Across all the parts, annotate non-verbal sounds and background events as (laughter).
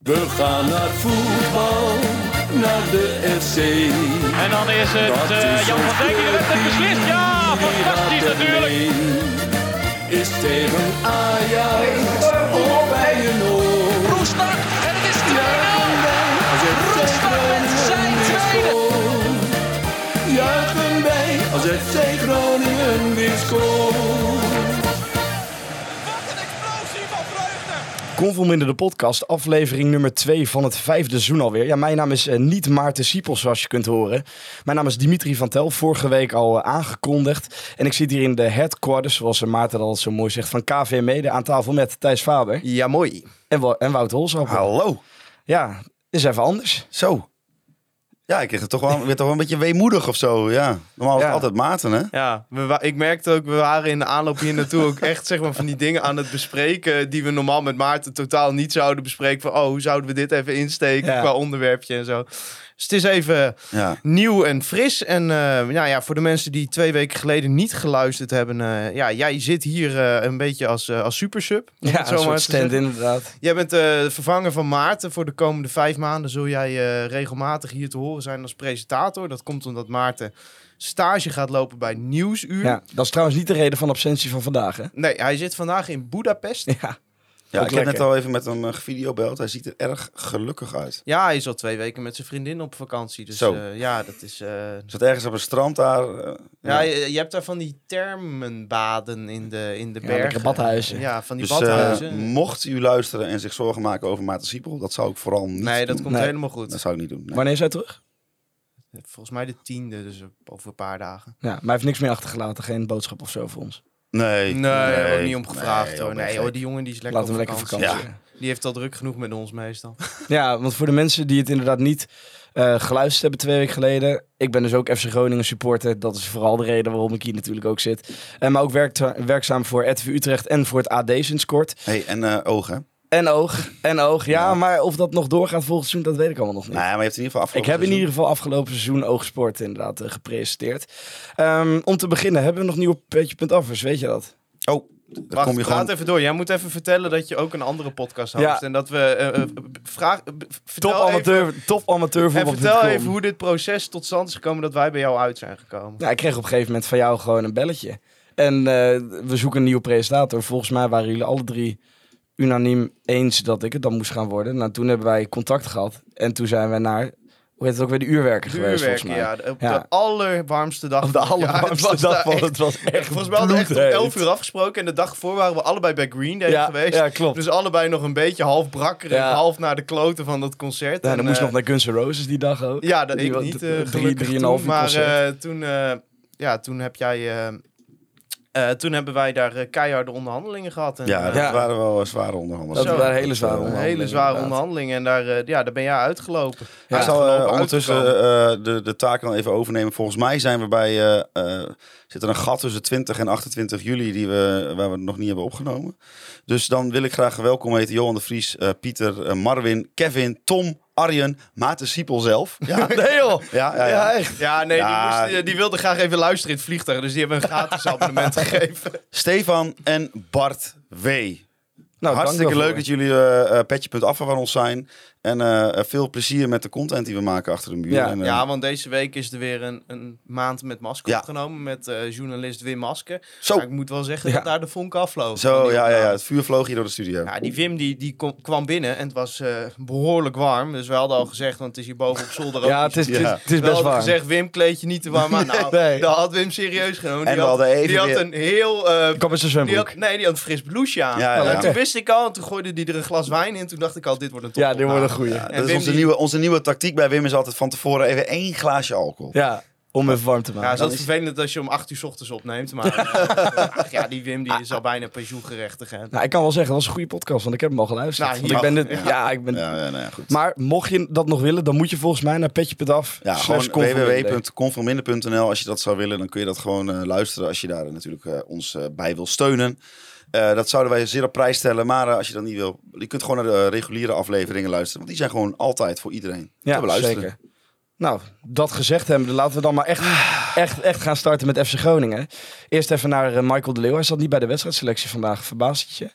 We gaan naar voetbal, naar de FC. En dan is het is Jan van Dijk die de wedstrijd beslist. Ja, fantastisch natuurlijk. Is tegen Ajax of bij een oor. Roestak en het is 2-0. Als FC Roestak met zijn tweede. Juichen wij als FC Groningen weer scoort. Convolminder de podcast, aflevering nummer 2 van het vijfde seizoen alweer. Ja, mijn naam is eh, niet Maarten Siepels, zoals je kunt horen. Mijn naam is Dimitri van Tel, vorige week al eh, aangekondigd. En ik zit hier in de headquarters, zoals eh, Maarten altijd zo mooi zegt, van KV Mede aan tafel met Thijs Faber Ja, mooi. en, en Wout Holzapper. Hallo. Ja, is even anders. Zo. Ja, ik kreeg het toch wel, werd toch wel een beetje weemoedig of zo. Ja. Normaal is het Ja. altijd maten, hè? Ja, we, ik merkte ook, we waren in de aanloop hier naartoe ook echt zeg maar, van die dingen aan het bespreken die we normaal met Maarten totaal niet zouden bespreken. Van, oh, hoe zouden we dit even insteken Ja. qua onderwerpje en zo. Dus het is even Ja. nieuw en fris. En eh, ja, ja, voor de mensen die twee weken geleden niet geluisterd hebben, eh, ja, jij zit hier eh, een beetje als, eh, als supersub. Ja, zo maar stand inderdaad. Jij bent eh vervanger van Maarten. Voor de komende vijf maanden zul jij eh, regelmatig hier te horen zijn als presentator. Dat komt omdat Maarten stage gaat lopen bij Nieuwsuur. Ja, dat is trouwens niet de reden van absentie van vandaag, hè? Nee, hij zit vandaag in Budapest. Ja, Ja, Ook ik heb net al even met hem uh, videobeld. Hij ziet er erg gelukkig uit. Ja, hij is al twee weken met zijn vriendin op vakantie. Dus Zo. eh, ja, dat is... eh, Zat ergens op een strand daar. eh, ja, ja. je, je hebt daar van die termenbaden in de, in de Ja, bergen. lekker badhuizen. Ja, van die Dus eh, badhuizen. mocht u luisteren en zich zorgen maken over Maarten Siepel, dat zou ik vooral niet nee, dat doen. komt Nee. helemaal goed. Dat zou ik niet doen. nee. wanneer is hij terug? Volgens mij de tiende, dus over een paar dagen. Ja, maar hij heeft niks meer achtergelaten, geen boodschap of zo voor ons. Nee, Nee, daar heb ik niet om gevraagd nee, hoor. Nee die jongen die is lekker op lekker vakantie. vakantie. Ja. Die heeft al druk genoeg met ons meestal. (laughs) Ja, want voor de mensen die het inderdaad niet eh, geluisterd hebben twee weken geleden. Ik ben dus ook FC Groningen supporter. Dat is vooral de reden waarom ik hier natuurlijk ook zit. En maar ook werkt, werkzaam voor RTV Utrecht en voor het AD sinds kort. Hey, en eh ogen. En oog, en oog. Ja, Ja. maar of dat nog doorgaat volgend seizoen, dat weet ik allemaal nog niet. Nou ja, maar je hebt in ieder geval ik afgelopen heb in ieder geval afgelopen seizoen Oogsport inderdaad eh, gepresenteerd. Ehm, om te beginnen, hebben we nog nieuwe petje.affers, weet je dat? Oh, dan Wacht, kom je praat gewoon... even door. Jij moet even vertellen dat je ook een andere podcast host. Ja. En dat we... eh, eh, vraag, Top amateur, even, top amateur En vertel even hoe dit proces tot stand is gekomen dat wij bij jou uit zijn gekomen. Nou, ik kreeg op een gegeven moment van jou gewoon een belletje. En eh, we zoeken een nieuwe presentator. Volgens mij waren jullie alle drie unaniem eens dat ik het dan moest gaan worden. Nou, toen hebben wij contact gehad. En toen zijn we naar, hoe heet het ook weer, de uurwerker geweest volgens Vuurwerken, mij. ja. de- Op Ja. de allerwarmste dag. Op de (laughs) allerwarmste was dag echt- het was echt Volgens mij hadden we echt om bloedheet. 11 uur afgesproken. En de dag voor waren we allebei bij Green Day Ja, geweest. ja, klopt. Dus allebei nog een beetje half brakker en Ja. half naar de kloten van dat concert. Ja, en, dan moest eh, nog naar Guns N' Roses die dag ook. Ja, dat Die ik wa- niet, eh drie- drieënhalf toen. uur Maar eh, toen, ja, toen heb jij... eh, toen hebben wij daar eh, keiharde onderhandelingen gehad. En, Ja, eh, dat Ja. waren wel zware Dat onderhandelingen. Zo. waren hele zware onderhandelingen. hele zware inderdaad. onderhandelingen. En daar, eh, ja, daar ben jij uitgelopen. Ja, ik zal ondertussen eh, de, de taak dan even overnemen. Volgens mij zijn we bij, zit er een gat tussen 20 en 28 juli die we, waar we het nog niet hebben opgenomen. Dus dan wil ik graag welkom heten Johan de Vries, eh, Pieter, Marwin, Kevin, Tom, Arjen, Maarten Siepel zelf. Ja, (laughs) Nee joh! ja, ja. Ja, ja. echt. Ja, nee, Ja. Die, moest, die wilde graag even luisteren in het vliegtuig. Dus die hebben een gratis (laughs) abonnement gegeven. Stefan en Bart W. Nou, Hartstikke leuk dat jullie eh eh, petje.af van ons zijn. En eh, veel plezier met de content die we maken achter de muur. Ja. En, eh, Ja, want deze week is er weer een, een maand met masker Ja. opgenomen. Met eh, journalist Wim Masker. Zo. Maar ik moet wel zeggen Ja. dat daar de vonk afvloog. Zo, ja, ja, ja. Het vuur vloog hier door de studio. Ja, die Wim die, die kom- kwam binnen en het was eh, behoorlijk warm. Dus we hadden al gezegd, want het is hier boven op zolder (laughs) ook Ja, het is, het is, het is we best warm. gezegd, Wim, kleed je niet te warm aan. (laughs) Nou, Nee. dat had Wim serieus genomen. En die we had, hadden even die had een heel... eh, kom zwembroek. nee, die had een fris blouseje aan. Ja, ja, En ja. toen wist ik al, en toen gooide hij er een glas wijn in. Toen dacht ik al, dit wordt een top. Ja, dit wordt een goeie. Ja, dat is Wim onze, die- nieuwe, onze nieuwe tactiek bij Wim is altijd van tevoren even één glaasje alcohol. Ja, om even warm te Ja, maken. het is altijd vervelend als je om 8 uur 's ochtends opneemt. Maar (laughs) ach, ja, die Wim die is al bijna pensioengerechtig. Hè. Nou, ik kan wel zeggen, dat was een goede podcast, want ik heb hem al geluisterd. Nou, Want ja. ik ben dit, Ja. ja. ik ben... Ja, ja, nou ja, goed. Maar mocht je dat nog willen, dan moet je volgens mij naar petje.af. Ja, www.conforminder.nl. Als je dat zou willen, dan kun je dat gewoon eh, luisteren. Als je daar natuurlijk eh, ons eh, bij wil steunen. Eh, dat zouden wij zeer op prijs stellen. Maar eh, als je dat niet wil, je kunt gewoon naar de reguliere afleveringen luisteren. Want die zijn gewoon altijd voor iedereen te Ja, beluisteren. zeker. Nou, dat gezegd hebben, laten we dan maar echt, echt, echt gaan starten met FC Groningen. Eerst even naar eh, Michael de Leeuw. Hij zat niet bij de wedstrijdselectie vandaag. Verbaast het je?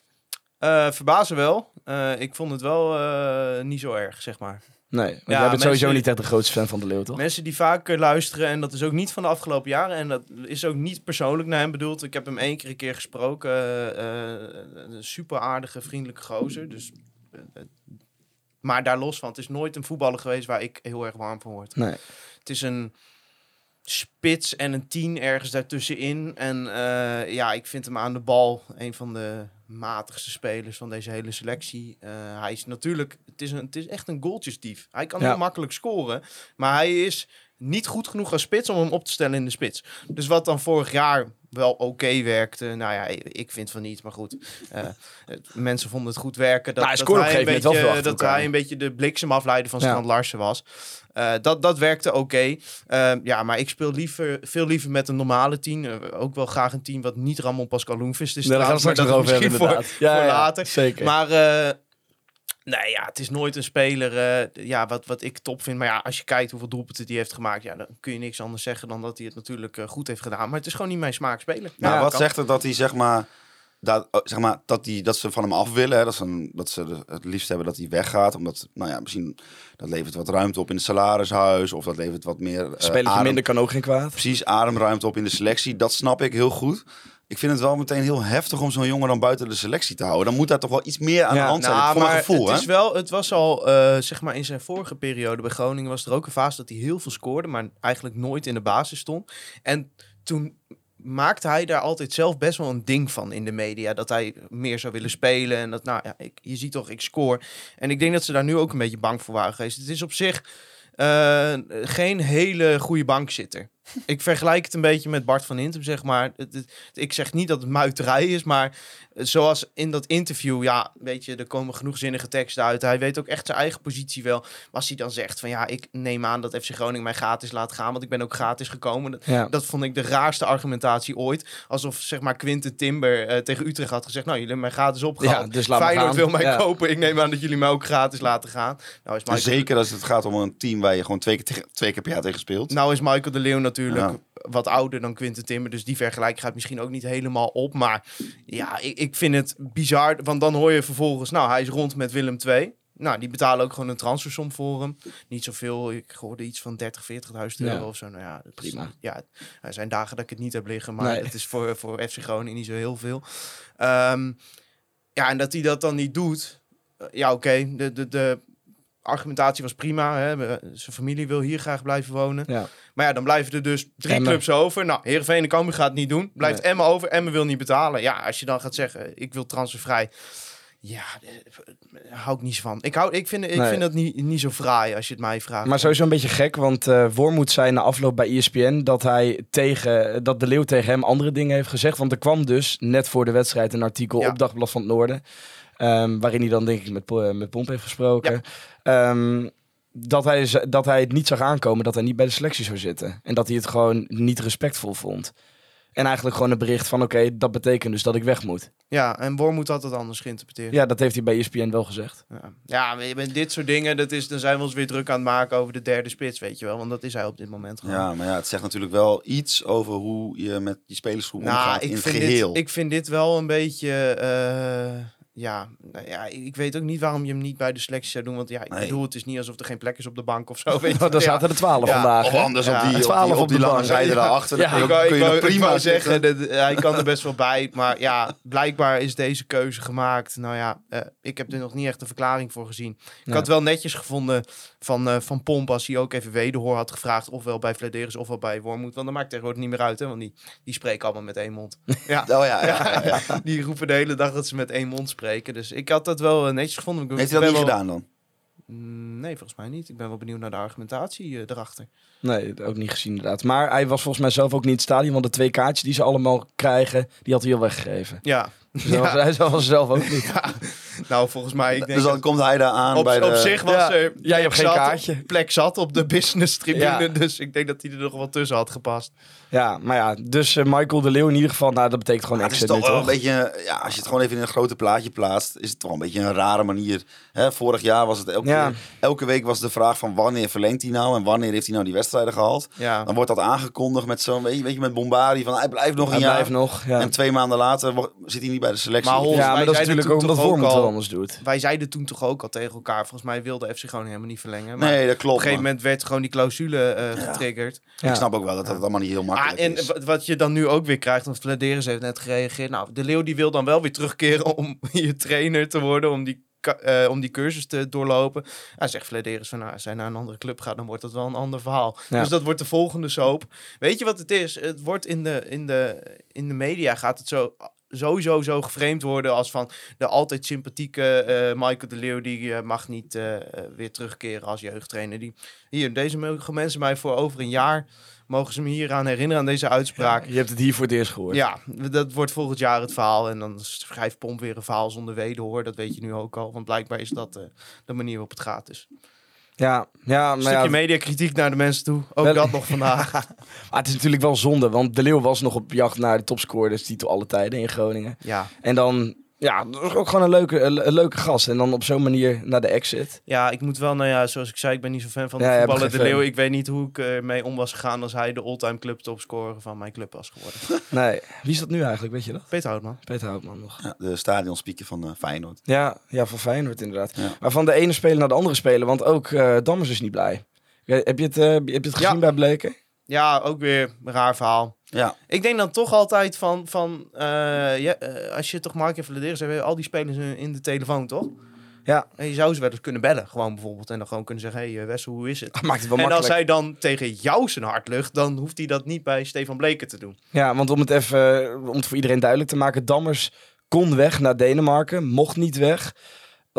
Eh, verbazen wel. eh, ik vond het wel eh, niet zo erg, zeg maar. Nee, want Ja, jij bent sowieso niet echt de grootste fan van de Leeuw, toch? Mensen die vaak luisteren, en dat is ook niet van de afgelopen jaren, en dat is ook niet persoonlijk naar hem bedoeld. Ik heb hem één keer een keer gesproken. eh, eh, een super aardige, vriendelijke gozer. Dus, eh, maar daar los van, het is nooit een voetballer geweest waar ik heel erg warm van word. Nee. Het is een spits en een tien ergens daartussenin. En eh, ja, ik vind hem aan de bal een van de matigste spelers van deze hele selectie. Eh, hij is natuurlijk, het is, een, het is echt een goaltjesdief. Hij kan Ja. heel makkelijk scoren, maar hij is niet goed genoeg als spits om hem op te stellen in de spits. Dus wat dan vorig jaar wel oké werkte, nou ja, ik vind van niet, maar goed. Het- mensen vonden het goed werken. Dat, Nou, hij dat hij een beetje, dat hij een beetje de bliksemafleider van Ja. Strand Larsen was. Eh, dat, dat werkte oké. Eh, ja, maar ik speel liever, veel liever met een normale team. Eh, ook wel graag een team wat niet Ramon Pascal Loenvist is. Nee, daar gaan we straks nog over hebben, inderdaad. voor, Ja, voor ja, later. Zeker. Maar nee, ja, het is nooit een speler eh, ja, wat, wat ik top vind. Maar ja, als je kijkt hoeveel doelpunten die heeft gemaakt, ja, dan kun je niks anders zeggen dan dat hij het natuurlijk eh, goed heeft gedaan. Maar het is gewoon niet mijn smaak speler. Nou, Ja, wat kan. zegt het dat hij zeg maar. Dat, oh, zeg maar, dat, die, dat ze van hem af willen. Hè? Dat, ze, een- dat ze het liefst hebben dat hij weggaat. Omdat, nou ja, misschien dat levert wat ruimte op in het salarishuis. Of dat levert wat meer. eh, Spelletje adem- minder kan ook geen kwaad. Precies, ademruimte op in de selectie. Dat snap ik heel goed. Ik vind het wel meteen heel heftig om zo'n jongen dan buiten de selectie te houden. Dan moet daar toch wel iets meer aan Ja, de hand zijn. Nou, voor mijn maar gevoel, het, hè? is wel, het was al, eh, zeg maar, in zijn vorige periode bij Groningen was er ook een fase dat hij heel veel scoorde, maar eigenlijk nooit in de basis stond. En toen maakte hij daar altijd zelf best wel een ding van in de media. Dat hij meer zou willen spelen. En dat, nou ja, ik, je ziet toch, ik score. En ik denk dat ze daar nu ook een beetje bang voor waren geweest. Het is op zich eh, geen hele goede bankzitter. Ik vergelijk het een beetje met Bart van Hintem, zeg maar. Het, het- ik zeg niet dat het muiterij is, maar zoals in dat interview, ja, weet je, er komen genoeg zinnige teksten uit. Hij weet ook echt zijn eigen positie wel. Maar als hij dan zegt van, ja, ik neem aan dat FC Groningen mij gratis laat gaan, want ik ben ook gratis gekomen. Dat, Ja. dat vond ik de raarste argumentatie ooit. Alsof, zeg maar, Quinten Timber eh, tegen Utrecht had gezegd, nou, jullie hebben mij gratis opgehaald. Ja, dus laat Feyenoord gaan. wil mij Ja. kopen, ik neem aan dat jullie mij ook gratis laten gaan. Nou is Michael, zeker als het gaat om een team waar je gewoon twee keer, tegen- twee keer per jaar tegen speelt. nou is Michael de Leeuw natuurlijk Ja. wat ouder dan Quinten Timber. Dus die vergelijking gaat misschien ook niet helemaal op. Maar ja, ik, ik vind het bizar. Want dan hoor je vervolgens, nou, hij is rond met Willem II. Nou, die betalen ook gewoon een transfersom voor hem. Niet zoveel. Ik hoorde iets van 30, 40.000 euro Ja. of zo. Nou ja, dat is- Prima. ja, er zijn dagen dat ik het niet heb liggen. Maar Nee. het is voor, voor FC Groningen niet zo heel veel. Ehm, ja, en dat hij dat dan niet doet. eh, Ja, oké. De, de, de argumentatie was prima. Hè. Zijn familie wil hier graag blijven wonen. Ja. Maar ja, dan blijven er dus drie clubs over. Nou, Heerenveen en Cambuur gaat het niet doen. Blijft Nee. Emmen over. Emmen wil niet betalen. Ja, als je dan gaat zeggen, ik wil transfervrij. Ja, daar hou ik niet van. Ik, hou, ik, vind, ik Nee. vind dat niet, niet zo fraai als je het mij vraagt. Maar sowieso een beetje gek, want eh Wormoed zei na afloop bij ESPN dat hij tegen dat de Leeuw tegen hem andere dingen heeft gezegd. Want er kwam dus net voor de wedstrijd een artikel Ja. op Dagblad van het Noorden. Ehm, waarin hij dan denk ik met, Po- met Pomp heeft gesproken. Ehm, dat, hij, dat hij het niet zag aankomen dat hij niet bij de selectie zou zitten. En dat hij het gewoon niet respectvol vond. En eigenlijk gewoon een bericht van oké, dat betekent dus dat ik weg moet. Ja, en Wormoed had het anders geïnterpreteerd. Ja, dat heeft hij bij ESPN wel gezegd. Ja, ja maar je bent dit soort dingen, dat is, dan zijn we ons weer druk aan het maken over de derde spits, weet je wel. Want dat is hij op dit moment gewoon. Ja, maar ja, het zegt natuurlijk wel iets over hoe je met die spelersgroep Nou, omgaat ik in het vind, geheel. dit, ik vind dit wel een beetje. eh, ja, nou ja, ik weet ook niet waarom je hem niet bij de selectie zou doen. Want ja, ik Nee. bedoel, het is niet alsof er geen plek is op de bank of zo. Weet je. Oh, daar Ja. zaten er twaalf Ja, vandaag. Of hè? anders Ja, op die, op 12 die, op op die lange zijde Ja. daarachter. Ja, dan Ik wou, kun je er prima zeggen, dat, hij kan er best wel bij. Maar ja, blijkbaar is deze keuze gemaakt. Nou ja, eh, ik heb er nog niet echt een verklaring voor gezien. Ik had wel netjes gevonden van, eh, van Pomp als hij ook even wederhoor had gevraagd. Ofwel bij Vladeris ofwel bij Wormoed. Want dat maakt tegenwoordig niet meer uit, hè, want die, die spreken allemaal met één mond. (laughs) Ja. Oh ja, ja, ja, ja. (laughs) Die roepen de hele dag dat ze met één mond spreken. Dus ik had dat wel eh, netjes gevonden. Ik Heeft hij dat niet wel- gedaan dan? Mm, Nee, volgens mij niet. Ik ben wel benieuwd naar de argumentatie eh, erachter. Nee, ook niet gezien inderdaad. Maar hij was volgens mij zelf ook niet in het stadion. Want de twee kaartjes die ze allemaal krijgen, die had hij al weggegeven. Ja. Dus hij (laughs) was- hij was zelf ook niet. ja. (laughs) Nou, volgens mij, ik denk Dus dan dat komt hij daar aan op, bij de... op zich was Ja. er Jij hebt geen kaartje. plek zat op de business tribune. Ja. (laughs) Dus ik denk dat hij er nog wel tussen had gepast. Ja, maar ja, dus eh, Michael de Leeuw in ieder geval, nou dat betekent gewoon Maar het is exit toch nu, wel een beetje, ja, als je het gewoon even in een grote plaatje plaatst, is het toch een beetje een rare manier. Hè, vorig jaar was het elke, Ja. elke week was de vraag van wanneer verlengt hij nou en wanneer heeft hij nou die wedstrijden gehaald. Ja. Dan wordt dat aangekondigd met zo'n, weet je, weet je, met Bombari van hij blijft nog Hij een jaar. blijft nog, ja. En twee maanden later zit hij niet bij de selectie. Maar Ja, maar dat is natuurlijk ook omdat heel anders doet. wij zeiden toen toch ook al tegen elkaar, volgens mij wilde FC gewoon helemaal niet verlengen. Maar Nee, dat op klopt. een gegeven maar moment werd gewoon die clausule eh, getriggerd. Ja. Ik snap ook wel dat dat allemaal niet heel Ah, makkelijk en is. wa- wat je dan nu ook weer krijgt, want Vladeris heeft net gereageerd. Nou, de Leeuw die wil dan wel weer terugkeren om (laughs) je trainer te worden, om die, eh, om die cursus te doorlopen. Hij zegt Vladeris van, nou, als hij naar een andere club gaat, dan wordt dat wel een ander verhaal. Ja. Dus dat wordt de volgende soap. Weet je wat het is? Het wordt in de, in de, in de media gaat het zo sowieso zo geframed worden als van de altijd sympathieke eh, Michael de Leeuw, die eh, mag niet eh, weer terugkeren als jeugdtrainer. Die, hier, deze mogen mensen mij voor over een jaar, mogen ze me hier aan herinneren aan deze uitspraak. Je hebt het hier voor het eerst gehoord. Ja, dat wordt volgend jaar het verhaal. En dan schrijft Pomp weer een verhaal zonder wederhoor. Dat weet je nu ook al. Want blijkbaar is dat de manier waarop het gaat. Dus ja, ja maar stukje ja, mediakritiek naar de mensen toe. Ook Wel- dat nog vandaag. (laughs) maar het is natuurlijk wel zonde, want De Leeuw was nog op jacht naar de topscorers titel alle tijden in Groningen. ja. En dan, ja, dat is ook gewoon een leuke, een, een leuke gast. En dan op zo'n manier naar de exit. ja, ik moet wel, nou ja, zoals ik zei, ik ben niet zo fan van de Ja, voetballer De Leeuw. Ik weet niet hoe ik ermee om was gegaan als hij de all-time clubtopscorer van mijn club was geworden. (laughs) Nee, wie is dat nu eigenlijk, weet je dat? Peter Houtman. Peter Houtman nog. Ja, de stadionspeaker van eh, Feyenoord. Ja, ja, van Feyenoord inderdaad. Ja. Maar van de ene speler naar de andere speler, want ook eh Dammers is niet blij. Ja, Heb je het, eh, heb je het gezien Ja. bij Bleken? Ja, ook weer een raar verhaal. Ja, Ik denk dan toch altijd van, van eh, ja, eh, als je toch Mark even Vladeris hebt, al die spelers in- de telefoon, toch? Ja, En je zou ze wel eens kunnen bellen, gewoon bijvoorbeeld. En dan gewoon kunnen zeggen, hé hey, Wessel, hoe is het? maakt het wel En als hij dan tegen jou zijn hart lucht, dan hoeft hij dat niet bij Stefan Bleken te doen. Ja, want om het even, eh, om het voor iedereen duidelijk te maken, Dammers kon weg naar Denemarken, mocht niet weg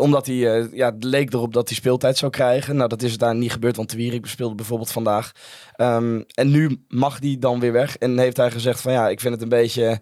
omdat hij, eh, ja, het leek erop dat hij speeltijd zou krijgen. Nou, dat is daar niet gebeurd, want de Wierik speelde bijvoorbeeld vandaag. Ehm, en nu mag hij dan weer weg. En heeft hij gezegd van ja, ik vind het een beetje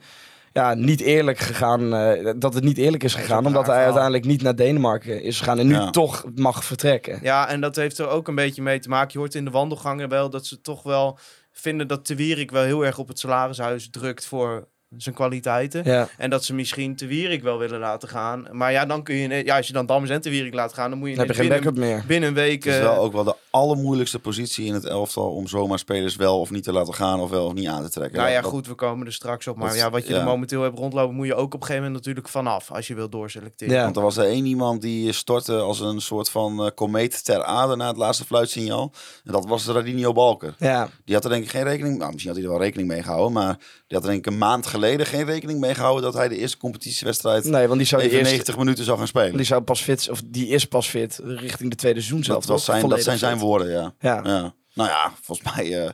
ja, niet eerlijk gegaan. eh, dat het niet eerlijk is gegaan, omdat hij verhaal. uiteindelijk niet naar Denemarken is gegaan. En nu Ja. toch mag vertrekken. Ja, en dat heeft er ook een beetje mee te maken. Je hoort in de wandelgangen wel dat ze toch wel vinden dat de Wierik wel heel erg op het salarishuis drukt voor zijn kwaliteiten. Ja. En dat ze misschien te Wierik wel willen laten gaan. Maar ja, dan kun je, ja, als je dan Dammers en te Wierik laat gaan, dan moet je Dan heb je geen binnen, backup meer. binnen een week... het is eh, wel ook wel de allermoeilijkste positie in het elftal om zomaar spelers wel of niet te laten gaan of wel of niet aan te trekken. Nou ja, Dat- goed, we komen er straks op. Maar dat- ja, wat je ja. er momenteel hebt rondlopen, moet je ook op een gegeven moment natuurlijk vanaf. Als je wilt doorselecteren. Ja. Want er was er één iemand die stortte als een soort van eh, komeet ter aarde na het laatste fluitsignaal. En dat was Radinio Balker. Ja, Die had er denk ik geen rekening, nou misschien had hij er wel rekening mee gehouden, maar die had er denk ik een maand geleden geen rekening mee gehouden dat hij de eerste competitiewedstrijd nee, want die zou, eerste, 90 minuten zou gaan spelen. die zou pas fit, of die is pas fit richting de tweede seizoen zelf. Dat, was zijn, dat zijn zijn woorden, ja. Ja. ja. Nou ja, volgens mij eh,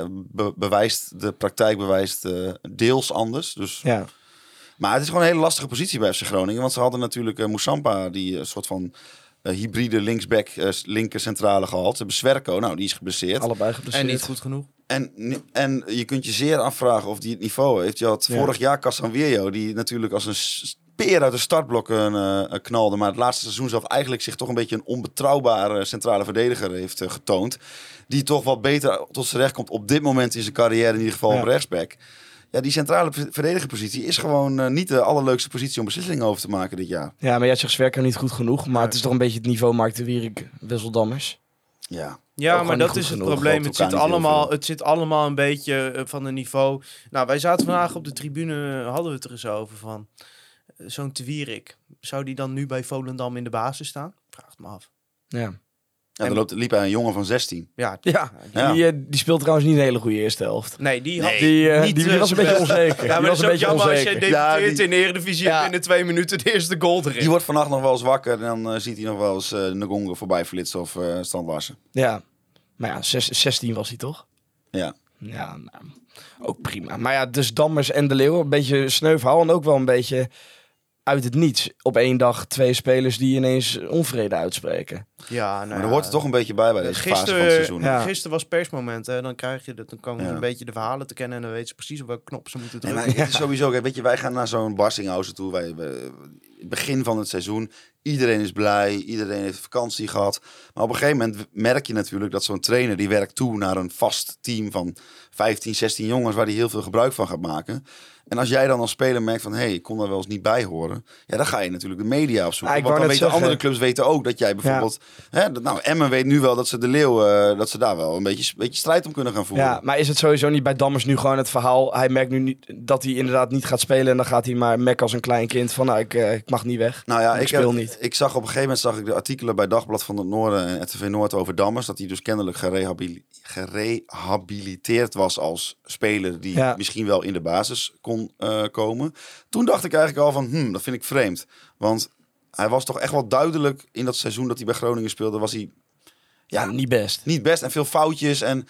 eh, be- bewijst de praktijk bewijst eh, deels anders. Dus Ja. Maar het is gewoon een hele lastige positie bij FC Groningen. Want ze hadden natuurlijk Moussampa, die een soort van hybride linksback, eh, linker centrale gehad. Ze hebben Zwerko, nou die is geblesseerd. Allebei En geblesseerd. niet goed genoeg. En, en je kunt je zeer afvragen of die het niveau heeft. Je had Ja. vorig jaar Casanviejo, die natuurlijk als een speer uit de startblokken eh, knalde. Maar het laatste seizoen zelf eigenlijk zich toch een beetje een onbetrouwbare centrale verdediger heeft eh, getoond. Die toch wat beter tot zijn recht komt op dit moment in zijn carrière, in ieder geval Ja. op rechtsback. Ja, die centrale verdedigerpositie is gewoon eh, niet de allerleukste positie om beslissingen over te maken dit jaar. Ja, maar jij zegt Zwerker niet goed genoeg. Maar het is toch een beetje het niveau Mark de Wierik, Wisseldammers. Ja, Ja, maar dat is het genoeg. probleem. Het zit, allemaal, het zit allemaal een beetje eh, van een niveau. Nou, wij zaten vandaag op de tribune, hadden we het er eens over van. eh, Zo'n Twierik, zou die dan nu bij Volendam in de basis staan? Vraag het me af. Ja. Ja dan loopt, liep hij een jongen van 16. Ja, Ja, Ja. Die, eh, die speelt trouwens niet een hele goede eerste helft. nee, die had Die, eh, niet, die, die was een beetje onzeker. Ja, die maar was dat een is ook beetje jammer als je onzeker. debuteert Ja, die- in de Eredivisie Ja. en binnen twee minuten de eerste goal erin. Die wordt vannacht nog wel eens wakker en dan eh, ziet hij nog wel eens eh Ngongo voorbij flitsen of eh Larsen. Ja. Maar ja, zes- 16 was hij toch? Ja. Ja, nou, ook prima. Maar ja, dus Dammers en De Leeuw, een beetje sneu verhaal. En ook wel een beetje uit het niets. Op één dag twee spelers die ineens onvrede uitspreken. Ja, nou Maar er ja, hoort er toch een beetje bij bij deze fase van het seizoen. ja. Gisteren was persmoment, hè. dan krijg je dat, dan komen Ja. een beetje de verhalen te kennen en dan weten ze precies op welke knop ze moeten Nee, drukken. maar het is (laughs) sowieso, weet je, wij gaan naar zo'n Barsinghausen toe. Wij, we- begin van het seizoen, iedereen is blij, iedereen heeft vakantie gehad. Maar op een gegeven moment merk je natuurlijk dat zo'n trainer, die werkt toe naar een vast team van 15, 16 jongens waar hij heel veel gebruik van gaat maken. En als jij dan als speler merkt van, hé, hey, ik kon daar wel eens niet bij horen. Ja, dan ga je natuurlijk de media opzoeken. Ja, want dan weten zeggen. andere clubs weten ook dat jij bijvoorbeeld... Hè, dat, nou, Emmen weet nu wel dat ze de Leeuw, eh, dat ze daar wel een beetje, beetje strijd om kunnen gaan voeren. Ja, maar is het sowieso niet bij Dammers nu gewoon het verhaal? Hij merkt nu niet dat hij inderdaad niet gaat spelen. En dan gaat hij maar mekken als een klein kind. Van nou, ik, eh, ik mag niet weg. Nou ja, Ik ik, speel heb- niet. Ik zag op een gegeven moment zag ik de artikelen bij Dagblad van het Noorden en RTV Noord over Dammers. Dat hij dus kennelijk gerehabili- gerehabiliteerd was als speler die Ja. misschien wel in de basis kon eh, komen. Toen dacht ik eigenlijk al van, hmm, dat vind ik vreemd. Want hij was toch echt wel duidelijk in dat seizoen dat hij bij Groningen speelde, was hij Ja, niet best. niet best en veel foutjes. En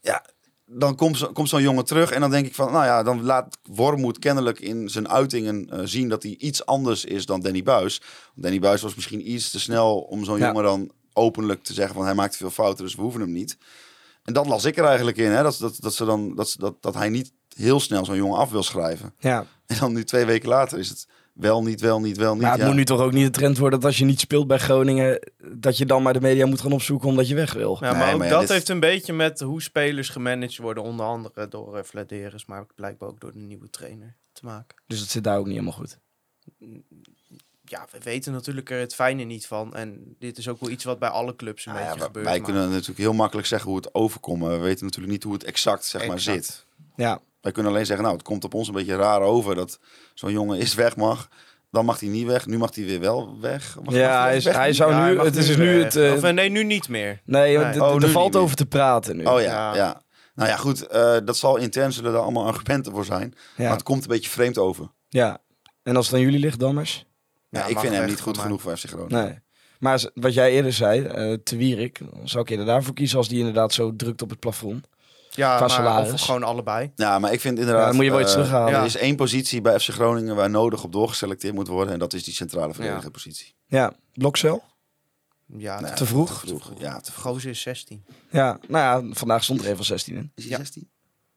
ja, dan komt, zo, komt zo'n jongen terug en dan denk ik van, nou ja, dan laat Wormoed kennelijk in zijn uitingen eh, zien dat hij iets anders is dan Danny Buis. Danny Buis was misschien iets te snel om zo'n Ja. jongen dan openlijk te zeggen van hij maakt veel fouten, dus we hoeven hem niet. En dat las ik er eigenlijk in, hè, dat, dat, dat, ze dan, dat, dat, dat hij niet heel snel zo'n jongen af wil schrijven. Ja. En dan nu twee weken later is het wel niet, wel niet, wel niet. Maar het ja. moet nu toch ook niet de trend worden dat als je niet speelt bij Groningen, dat je dan maar de media moet gaan opzoeken omdat je weg wil. Ja, Nee, maar ook maar ja, dat dit- heeft een beetje met hoe spelers gemanaged worden. Onder andere door uh, Vladeris, maar blijkbaar ook door de nieuwe trainer te maken. Dus het zit daar ook niet helemaal goed. Ja, we weten natuurlijk er het fijne niet van. En dit is ook wel iets wat bij alle clubs een ja, beetje wij- gebeurt. wij maar- kunnen natuurlijk heel makkelijk zeggen hoe het overkomt. maar We weten natuurlijk niet hoe het exact, zeg maar, zit. Ja, Wij kunnen alleen zeggen, nou, het komt op ons een beetje raar over dat zo'n jongen is weg mag. Dan mag hij niet weg. Nu mag hij weer wel weg. Mag, ja hij, is- weg? hij zou Ja, nu, het is nu het... Of, eh, nee, nu niet meer. nee, Nee. Oh, er valt over te praten nu. Oh ja, Ja. ja, Nou ja, goed. eh, dat zal intern zullen er allemaal argumenten voor zijn. Ja. Maar het komt een beetje vreemd over. ja. En als het aan jullie ligt, Dammers? Ja, Ja, ik vind hem niet goed genoeg voor FC Groningen. Nee. Maar wat jij eerder zei, eh te Wierik, zou ik eerder daarvoor kiezen als die inderdaad zo drukt op het plafond. Ja, maar salaris. of gewoon allebei. Ja, maar ik vind inderdaad... Ja, dan moet je wel iets eh, terughalen. Er is één positie bij FC Groningen waar nodig op doorgeselecteerd moet worden. En dat is die centrale verdedigerpositie. Ja, Blokcel? Ja, Nee, Te vroeg? Te vroeg. Ja, te vroeg. Gozer is 16. Ja, nou ja, vandaag stond er even al 16 in. Is hij Ja. 16?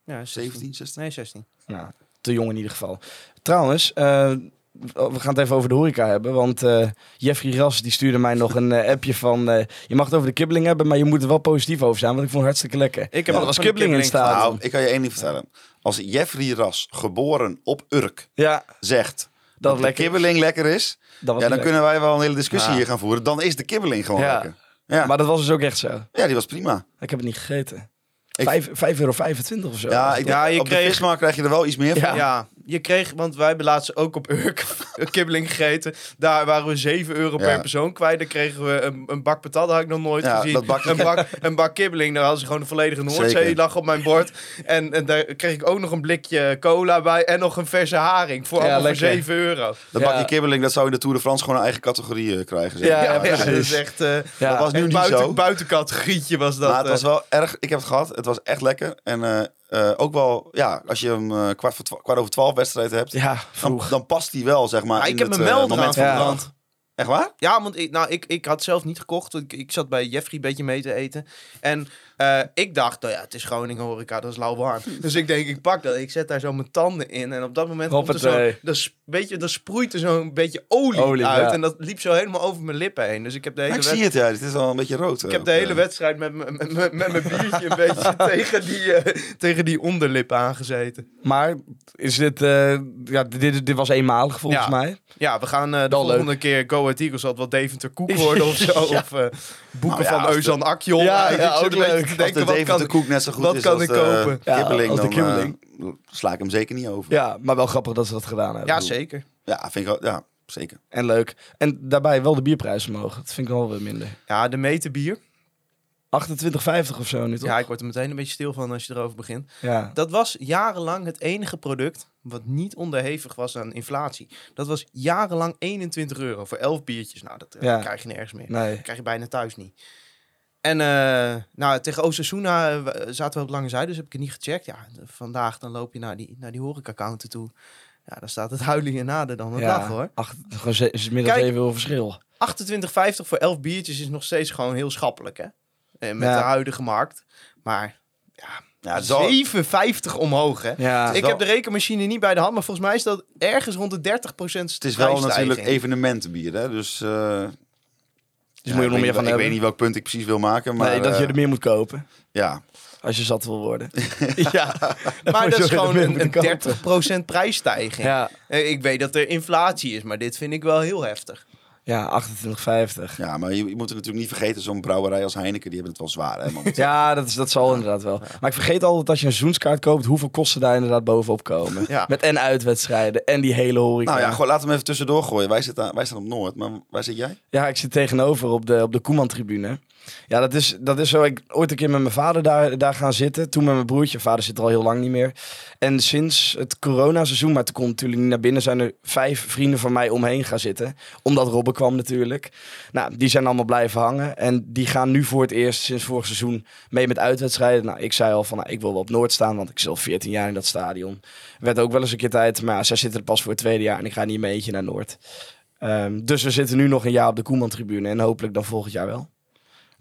Ja, 16. 17, 16? Nee, 16. Ja, te jong in ieder geval. Trouwens, eh, we gaan het even over de horeca hebben. Want eh, Jeffrey Ras die stuurde mij nog een eh, appje van... eh, je mag het over de kibbeling hebben, maar je moet er wel positief over zijn. Want ik vond het hartstikke lekker. Ik heb Ja, er de kibbeling in staat. Nou, ik kan je één ding vertellen. Als Jeffrey Ras, geboren op Urk, Ja, zegt dat de lekker. kibbeling lekker is... Ja, dan lekker. kunnen wij wel een hele discussie Ja. hier gaan voeren. Dan is de kibbeling gewoon Ja. lekker. Ja. Maar dat was dus ook echt zo. ja, die was prima. Ik heb het niet gegeten. Ik- Vijf- 5,25 euro of zo. Ja, ik Ja, je op de vismarkt krijg je er wel iets meer van. Ja. Je kreeg, want wij hebben laatst ook op Urk kibbeling gegeten. Daar waren we 7 euro Ja. per persoon kwijt. Dan kregen we een, een bak patat, dat had ik nog nooit Ja, gezien. dat bakje- een, bak, een bak kibbeling, daar hadden ze gewoon een volledige Noordzee Zeker. lag op mijn bord. En, en daar kreeg ik ook nog een blikje cola bij en nog een verse haring. Voor Ja, voor lekker. 7 euro. Dat Ja. bakje kibbeling, dat zou in de Tour de France gewoon een eigen categorie eh, krijgen. zeg. Ja, Ja, ja, precies. dat is echt... eh Ja. dat was nu niet buiten, zo. buitencategorietje was dat. maar het eh. was wel erg, ik heb het gehad, het was echt lekker. En eh, eh, ook wel, ja, als je hem eh, kwart, voor kwart over twaalf wedstrijd hebt, Ja, dan, vroeg. dan past hij wel, zeg maar. In ik heb het, hem eh, wel moment eraan van de. Echt waar? Ja, want ik, nou, ik, ik had zelf niet gekocht. want Ik, ik zat bij Jeffrey een beetje mee te eten. En eh, ik dacht, nou ja, het is Groningen horeca, dat is lauwwarm. (laughs) dus ik denk, ik pak dat. Ik zet daar zo mijn tanden in. En op dat moment komt er zo, Hoppatee. dan, s- weet je, dan sproeit er zo'n beetje olie, Olie, uit. ja. En dat liep zo helemaal over mijn lippen heen. Dus ik heb de hele, ik zie het, ja. Het is wel een beetje rood. ik heb de hele wedstrijd met, met, met, met mijn biertje een beetje (laughs) tegen die, eh, tegen die onderlip aangezeten. Maar is dit, eh, ja, dit, dit was eenmalig volgens Ja. mij. Ja, we gaan eh, de volgende keer Go Ahead Eagles zal het wel Deventer Koek (laughs) worden of zo. Of eh, boeken Nou ja, van Euzan Akjol. Ja, ik ja, ook leuk. te Als denken, de wat kan, koek net zo goed wat is kan als ik de kopen? Ja, kibbeling, als de dan kibbeling. eh, sla ik hem zeker niet over. Ja, maar wel grappig dat ze dat gedaan hebben. Ja, zeker. Ja, vind ik wel, ja, zeker. En leuk. En daarbij wel de bierprijs omhoog. Dat vind ik wel weer minder. Ja, de meterbier. 28,50 of zo nu toch? Ja, ik word er meteen een beetje stil van als je erover begint. Ja. Dat was jarenlang het enige product wat niet onderhevig was aan inflatie. Dat was jarenlang 21 euro voor 11 biertjes. Nou, dat eh, Ja. krijg je nergens meer. Nee. Dat krijg je bijna thuis niet. En eh, nou, tegen Osasuna eh, zaten we op lange zijde, dus heb ik het niet gecheckt. Ja, vandaag dan loop je naar die, naar die horeca-counter toe. Ja, dan staat het huilen hier nader dan een dag hoor. Acht, gewoon is middels Kijk. 7 euro verschil. 28,50 voor 11 biertjes is nog steeds gewoon heel schappelijk hè. Eh, met Ja. de huidige markt. Maar Ja, wel- 7,50 omhoog hè. Ja. Ik wel- heb de rekenmachine niet bij de hand, maar volgens mij is dat ergens rond de 30% het is wel natuurlijk evenementenbier, hè. Dus eh, Dus Ja, moet je ik nog meer weet van niet- Ik hebben. weet niet welk punt ik precies wil maken, maar... nee, dat je eh, er meer moet kopen. Ja, Als je zat wil worden. (laughs) (laughs) ja, maar dat is gewoon een, een kopen. 30% prijsstijging. Ja, Eh, Ik weet dat er inflatie is, maar dit vind ik wel heel heftig. Ja 28,50. ja, maar je, je moet er natuurlijk niet vergeten, zo'n brouwerij als Heineken, die hebben het wel zwaar, hè, man. Ja, dat, is, dat zal inderdaad wel. Maar ik vergeet altijd als je een seizoenskaart koopt, hoeveel kosten daar inderdaad bovenop komen. Ja. Met en uitwedstrijden en die hele horeca. Nou ja, gewoon, laten we hem even tussendoor gooien. Wij, zitten, wij staan op Noord, maar waar zit jij? Ja, ik zit tegenover op de, op de Koeman-tribune. Ja, dat is, dat is zo. Ik ooit een keer met mijn vader daar, daar gaan zitten. Toen met mijn broertje. Vader zit er al heel lang niet meer. En sinds het coronaseizoen, maar toen kon natuurlijk niet naar binnen, zijn er vijf vrienden van mij omheen gaan zitten. Omdat Robben kwam natuurlijk. Nou, die zijn allemaal blijven hangen. En die gaan nu voor het eerst sinds vorig seizoen mee met uitwedstrijden. Nou, ik zei al van, nou, ik wil wel op Noord staan, want ik zit al 14 jaar in dat stadion. Werd ook wel eens een keer tijd. Maar ja, zij zitten er pas voor het tweede jaar en ik ga niet mee eentje naar Noord. Ehm, dus we zitten nu nog een jaar op de Koeman-tribune en hopelijk dan volgend jaar wel.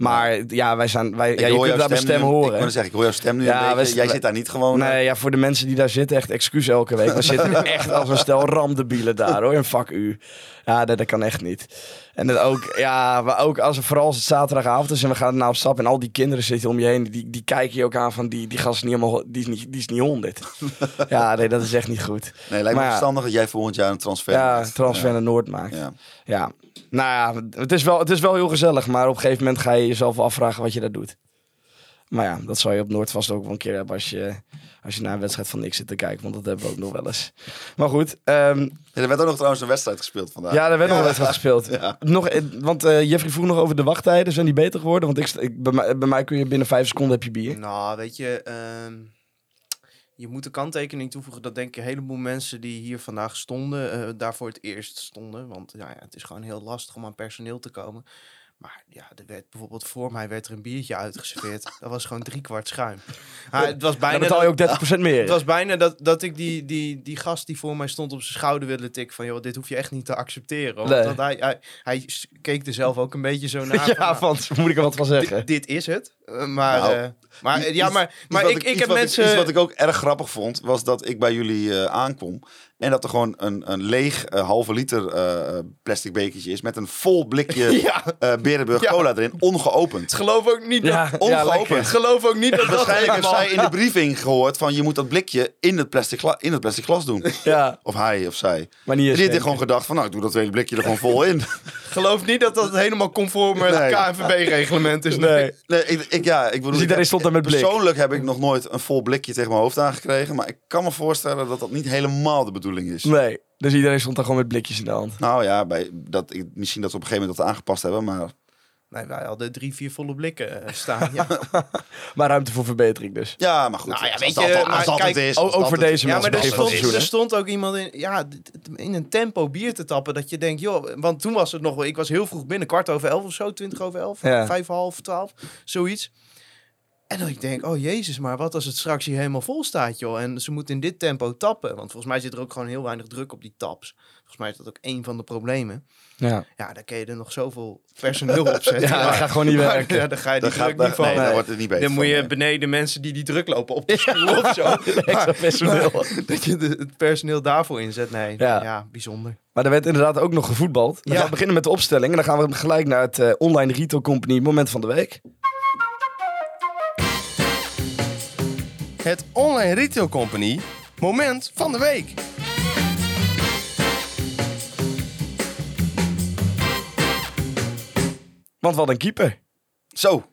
Maar ja, wij zijn, wij, ja, je kunt daar mijn stem nu- Ik horen. wil zeggen, ik hoor jouw stem nu Ja, een beetje. wij- Jij zit daar niet gewoon... Nee, ja, voor de mensen die daar zitten, echt excuus elke week. We zitten (laughs) echt als een stel ramdebielen daar hoor, in vak U. Ja, dat, dat kan echt niet. En dat ook, ja, maar ook als, vooral als het zaterdagavond is en we gaan nou op stap en al die kinderen zitten om je heen, die, die kijken je ook aan van die, die gast is niet helemaal, die is niet, die is niet honderd. (laughs) ja, nee, dat is echt niet goed. Nee, lijkt me Maar verstandig dat jij volgend jaar een transfer Ja, maakt. transfer naar Noord maakt. Ja. Ja, nou ja, het is, wel, het is wel heel gezellig, maar op een gegeven moment ga je jezelf wel afvragen wat je daar doet. Maar ja, dat zal je op Noord vast ook wel een keer hebben als je, als je naar een wedstrijd van niks zit te kijken, want dat hebben we ook nog wel eens. Maar goed, ehm, Ja, er werd ook nog trouwens een wedstrijd gespeeld vandaag. ja, er werd nog een wedstrijd gespeeld. (laughs) Ja. Nog, eh, want eh, Jeffrey vroeg nog over de wachttijden, zijn die beter geworden? Want ik, ik, bij, mij, bij mij kun je binnen vijf seconden heb je bier. Nou, weet je, ehm, je moet de kanttekening toevoegen dat denk ik een heleboel mensen die hier vandaag stonden, eh, daar voor het eerst stonden. Want ja, ja, het is gewoon heel lastig om aan personeel te komen. Maar ja, er werd bijvoorbeeld voor mij werd er een biertje uitgeserveerd. (laughs) dat was gewoon drie kwart schuim. Ah, het was Dan bijna betaal je ook 30% meer. het was bijna dat, dat ik die, die, die gast die voor mij stond op zijn schouder wilde tikken van... joh, dit hoef je echt niet te accepteren. Want, Nee. want hij, hij, hij keek er zelf ook een beetje zo (laughs) naar. ja, van, van, moet ik er wat van nou, zeggen? dit, is het. Eh, maar, Nou, eh, maar, ja, maar, iets maar wat ik, ik, iets heb wat mensen... iets wat ik ook erg grappig vond, was dat ik bij jullie eh, aankom. En dat er gewoon een, een leeg eh, halve liter eh, plastic bekertje is met een vol blikje (laughs) Ja, eh Berenburg Ja. cola erin, ongeopend. geloof ook niet dat... Ja, ongeopend. Geloof ook niet dat dat Waarschijnlijk heeft helemaal... zij in de (laughs) briefing gehoord van je moet dat blikje in het plastic, gla- in het plastic glas doen. Ja, Of hij of zij. maar niet die heeft gewoon gedacht van nou ik doe dat hele blikje er gewoon vol in. (laughs) Geloof niet dat dat helemaal conform met Nee. het KNVB-reglement is. Nee. Nee, ik, ik, ja, ik bedoel, Dus ik- stond daar met blik. Persoonlijk heb ik nog nooit een vol blikje tegen mijn hoofd aangekregen. Maar ik kan me voorstellen dat dat niet helemaal de bedoeling is. Nee, dus iedereen stond daar gewoon met blikjes in de hand. Nou ja, bij, dat, ik, misschien dat ze op een gegeven moment dat aangepast hebben. Maar Nee, wij hadden drie, vier volle blikken eh, staan. Ja, (laughs) Maar ruimte voor verbetering dus. ja, maar goed. Nou ja, als weet je, maar kijk, is, ook- voor deze ja mensen maar er stond, er stond ook iemand in, ja, in een tempo bier te tappen dat je denkt, joh, want toen was het nog wel, ik was heel vroeg binnen, kwart over elf of zo, twintig over elf, Ja. vijf, half, twaalf, zoiets. En dan ik denk, oh jezus, maar wat als het straks hier helemaal vol staat, joh. En ze moeten in dit tempo tappen, want volgens mij zit er ook gewoon heel weinig druk op die taps. Volgens mij is dat ook een van de problemen. Ja, Ja, dan kun je er nog zoveel personeel op (laughs) zetten. ja dat gaat gewoon niet Maar, werken. (laughs) ja, dan ga je die gaat, druk niet van. nee, Nee. wordt het niet beter Dan moet je nee. beneden mensen die die druk lopen op de stoel (laughs) of zo. Extra Maar- personeel. dat je de, het personeel daarvoor inzet. Nee, ja, Ja. bijzonder. Maar er werd inderdaad ook nog gevoetbald. Dan Ja. gaan we beginnen met de opstelling. En dan gaan we gelijk naar het eh, online retail company moment van de week. Het Online Retail Company moment van de week. Want wat een keeper. Zo.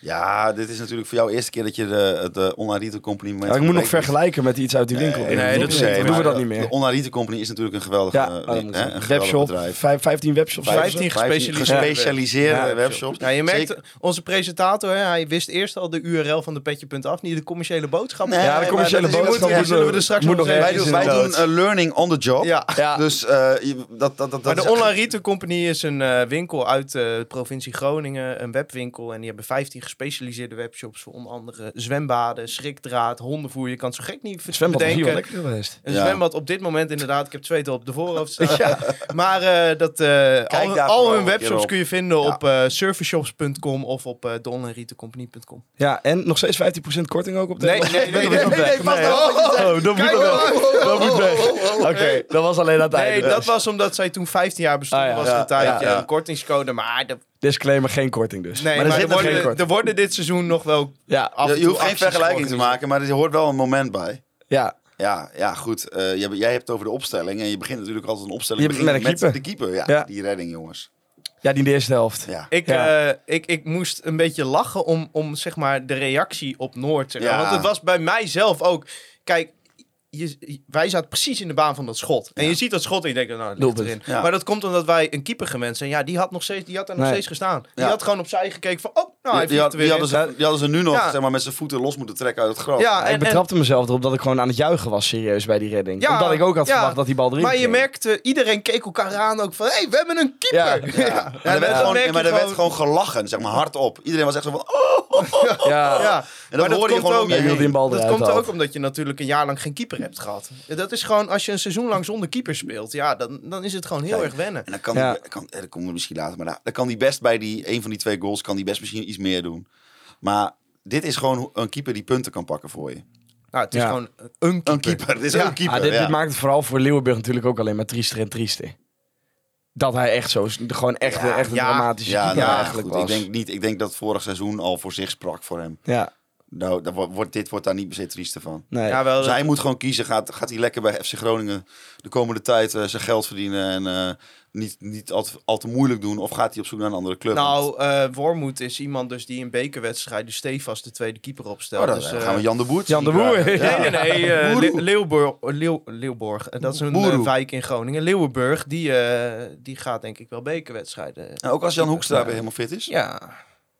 Ja, dit is natuurlijk voor jou de eerste keer dat je de, de online retail company... moment Ja, ik moet nog vergelijken met iets uit die winkel. Nee, nee, dat nee, doen maar we dat niet meer. De online retail company is natuurlijk een geweldige, Ja, eh, oh, hè, een webshop. bedrijf. Vijf- 15 webshops. 15 hebben ze. gespecialiseerde- gespecialiseerde Ja, webshops. Ja, je merkt, Zeker- onze presentator, hè, hij wist eerst al de URL van de petje.af, niet de commerciële boodschap. Nee, Ja, de commerciële boodschap moet- zullen we er straks moet nog Wij doen, wij doen eh, learning on the job. Ja. Ja. Dus eh, dat, dat, dat, dat Maar de Retail Company is een eh, winkel uit eh, de provincie Groningen, een webwinkel. En die hebben 15 gespecialiseerde webshops voor onder andere zwembaden, schrikdraad, hondenvoer. Je kan het zo gek niet zwembad is hier wel bedenken. lekker geweest. Een Ja. zwembad op dit moment inderdaad. Ik heb twee op de voorhoofd staan. (laughs) Maar eh, dat, eh, al, hun webshops op. kun je vinden Ja. op eh serviceshops.com of op uh, deonlineretailcompany.com. Ja, en nog steeds 15% korting ook op de Nee, nee, nee, nee, nee, nee, Nee. Oh, dat moet oh, weg. Dat moet weg. Oké, dat was alleen aan het Nee, einde. dat was omdat zij toen 15 jaar bestond Ah, was een tijdje. Een kortingscode, maar dat, Disclaimer, geen korting dus. Nee, Maar maar, er worden, geen er worden dit seizoen nog wel Ja, af Je, hoeft geen vergelijking te maken, maar er hoort wel een moment bij. ja. Ja, ja goed. Eh, jij, jij hebt het over de opstelling. En je begint natuurlijk altijd een opstelling Je begint met een keeper. de keeper. Ja, Ja. die redding, jongens. ja, die in de eerste helft. Ja. Ik, Ja. eh, ik, ik moest een beetje lachen om, om zeg maar de reactie op Noord. Zeg maar. Ja. Want het was bij mij zelf ook. Kijk, je, wij zaten precies in de baan van dat schot. En je ziet dat schot en je denkt, nou, ligt erin. Ja. Maar dat komt omdat wij een keeper gewend zijn. Ja, die had, nog steeds, die had er nog Nee. steeds gestaan. Die Ja. had gewoon opzij gekeken van, oh, nou, hij Die, had- die hadden ze, die hadden ze nu nog zeg maar, met zijn voeten los moeten trekken uit het. Ja, ik en, en, betrapte mezelf erop dat ik gewoon aan het juichen was serieus bij die redding. Omdat ik ook had verwacht dat die bal erin maar je merkte, iedereen keek elkaar aan ook van, hé, hey, we hebben een keeper. Ja. (laughs) Ja. Maar er werd, gewoon, gelachen, zeg maar, hardop. Iedereen was echt zo van... Oh, Ja, en dan hoorde je gewoon om je Dat komt ook omdat je natuurlijk een jaar lang geen keeper (laughs) hebt gehad. Dat is gewoon, als je een seizoen lang zonder keeper speelt, ja, dan, dan is het gewoon heel Kijk, erg wennen. En dan kan, Ja. die, kan, eh, dat komen we misschien later, maar dan, dan kan die best bij die, een van die twee goals, kan die best misschien iets meer doen. Maar dit is gewoon een keeper die punten kan pakken voor je. Nou, het is Ja. gewoon een keeper. Een keeper, dit is Ja. een keeper. Ah, dit, ja. dit maakt het vooral voor Leeuwenburg natuurlijk ook alleen maar triester en triester. Dat hij echt zo, gewoon echt, Ja, echt een ja. dramatische ja, keeper nou, eigenlijk goed, was. ik denk, niet, ik denk dat vorig seizoen al voor zich sprak voor hem. Ja, Nou, daar wordt, dit wordt daar niet per se triester van. nee. Ja, wel, Dus hij moet gewoon kiezen. Gaat, gaat hij lekker bij FC Groningen de komende tijd eh, zijn geld verdienen en eh, niet, niet al, te, al te moeilijk doen? Of gaat hij op zoek naar een andere club? Nou, eh Wormoed is iemand dus die in bekerwedstrijden stevast de tweede keeper opstelt. oh, dan dus, gaan we Jan de Boer Jan de Boer. Ja. Nee, nee, nee. Leeuwborg, Leeuw, Leeuwborg. Dat is een wijk in Groningen. Leeuwenburg, die, eh, die gaat denk ik wel bekerwedstrijden. Nou, ook als Jan Hoekstra weer helemaal fit is, Ja.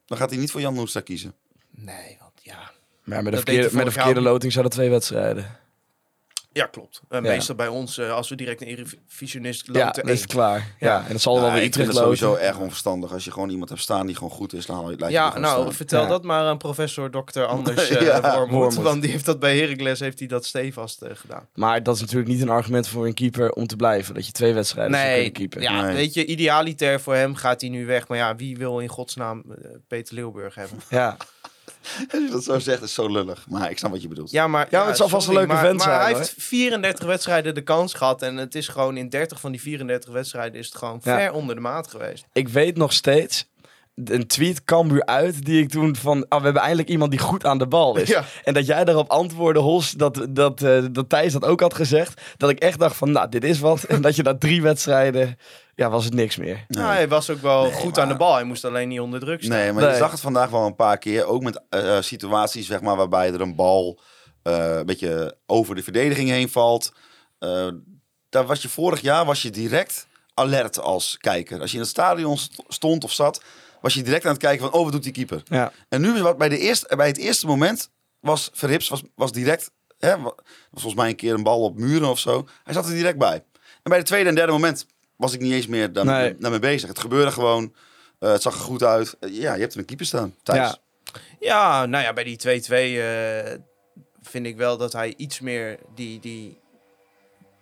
dan gaat hij niet voor Jan Hoekstra kiezen. Nee, want. Maar met de Dat verkeerde, met de verkeerde loting zouden twee wedstrijden. Ja, klopt. Ja. Meestal bij ons, eh, als we direct een Eredivisionist Ja, loten dan is één. het klaar. Ja, Ja. en dat zal wel weer ik vind Utrecht het sowieso erg onverstandig. Als je gewoon iemand hebt staan die gewoon goed is, dan haal je, laat je die Ja, nou, staan. vertel Ja. dat maar aan professor Dr. (laughs) Anders Ja, eh Wormoed, Wormoed. Want die heeft dat bij Heracles heeft hij dat stevast eh, gedaan. Maar dat is natuurlijk niet een argument voor een keeper om te blijven. Dat je twee wedstrijden zou Nee, kunnen keeper. ja, Nee. weet je, idealiter voor hem gaat hij nu weg. Maar ja, wie wil in godsnaam Peter Leeuwburg hebben? Ja. Als (laughs) je dat zo zegt, is zo lullig. Maar ik snap wat je bedoelt. Ja, maar, Ja, maar het zal vast een leuke maar, vent maar zijn, hij hoor. heeft 34 wedstrijden de kans gehad. En het is gewoon in 30 van die 34 wedstrijden is het gewoon Ja. ver onder de maat geweest. Ik weet nog steeds een tweet Cambuur uit die ik toen van... Ah, we hebben eindelijk iemand die goed aan de bal is. Ja. En dat jij daarop antwoordde, Hos, dat, dat, eh, dat Thijs dat ook had gezegd. Dat ik echt dacht van, nou, dit is wat. En dat je na drie wedstrijden, ja, was het niks meer. Nee. Nou, hij was ook wel Nee, goed maar- aan de bal. Hij moest alleen niet onder druk staan. Nee, maar je zag het vandaag wel een paar keer. Ook met eh, eh, situaties zeg maar, waarbij er een bal eh, een beetje over de verdediging heen valt. Eh, daar was je vorig jaar was je direct alert als kijker. Als je in het stadion st- stond of zat, was je direct aan het kijken van, oh, wat doet die keeper? Ja, En nu is wat bij, de eerste, bij het eerste moment was Verrips was, was direct, hè, wa- was volgens mij een keer een bal op muren of zo. Hij zat er direct bij. En bij het tweede en derde moment was ik niet eens meer Nee. daarmee bezig. Het gebeurde gewoon. Eh, het zag er goed uit. Eh, ja, je hebt er een keeper staan. Thijs. Ja. Ja, nou ja, bij die 2-2 eh, vind ik wel dat hij iets meer die, die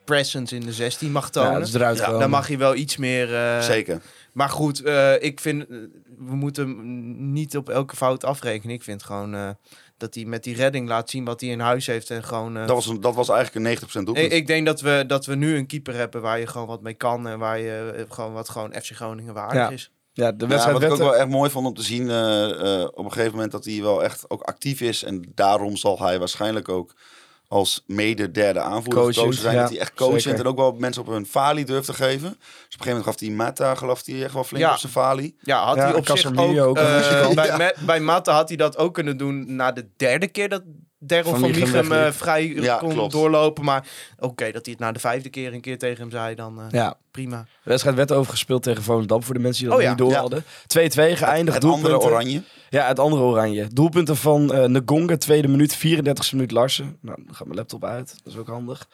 presence in de 16 mag ja tonen. dat is eruit Ja. Dan mag hij wel iets meer... eh, Zeker. Maar goed, eh, ik vind, eh, we moeten hem niet op elke fout afrekenen. Ik vind gewoon eh, dat hij met die redding laat zien wat hij in huis heeft. En gewoon, eh, Dat was, een, dat was eigenlijk een 90% doelpunt. ik, ik denk dat we, dat we nu een keeper hebben waar je gewoon wat mee kan. En waar je gewoon wat gewoon FC Groningen waardig Ja. is. Ja, de Ja, wedstrijd wat ik ook wel echt mooi vond om te zien eh, eh, op een gegeven moment dat hij wel echt ook actief is. En daarom zal hij waarschijnlijk ook als mede derde aanvoerder Coachend, gekozen zijn. ja, dat hij echt coachend zeker. en ook wel mensen op hun falie durft te geven. Dus op een gegeven moment gaf hij Mata, geloof hij echt wel flink Ja. op zijn falie. Ja, had Ja, hij op zich ook... ook eh, bij, Ja. met, bij Matta had hij dat ook kunnen doen na de derde keer dat Daryl Van van eh, vrij Ja, kon klopt. doorlopen. Maar oké, dat hij het na de vijfde keer een keer tegen hem zei, dan eh, Ja, prima. de wedstrijd werd overgespeeld tegen Volendam voor de mensen die dat Oh ja, niet door hadden. 2-2 geëindigd. Het andere doelpunten. oranje. Ja, het andere oranje. Doelpunten van eh Ngonga, tweede minuut, 34e minuut Larsen. Nou, dan gaat mijn laptop uit. Dat is ook handig.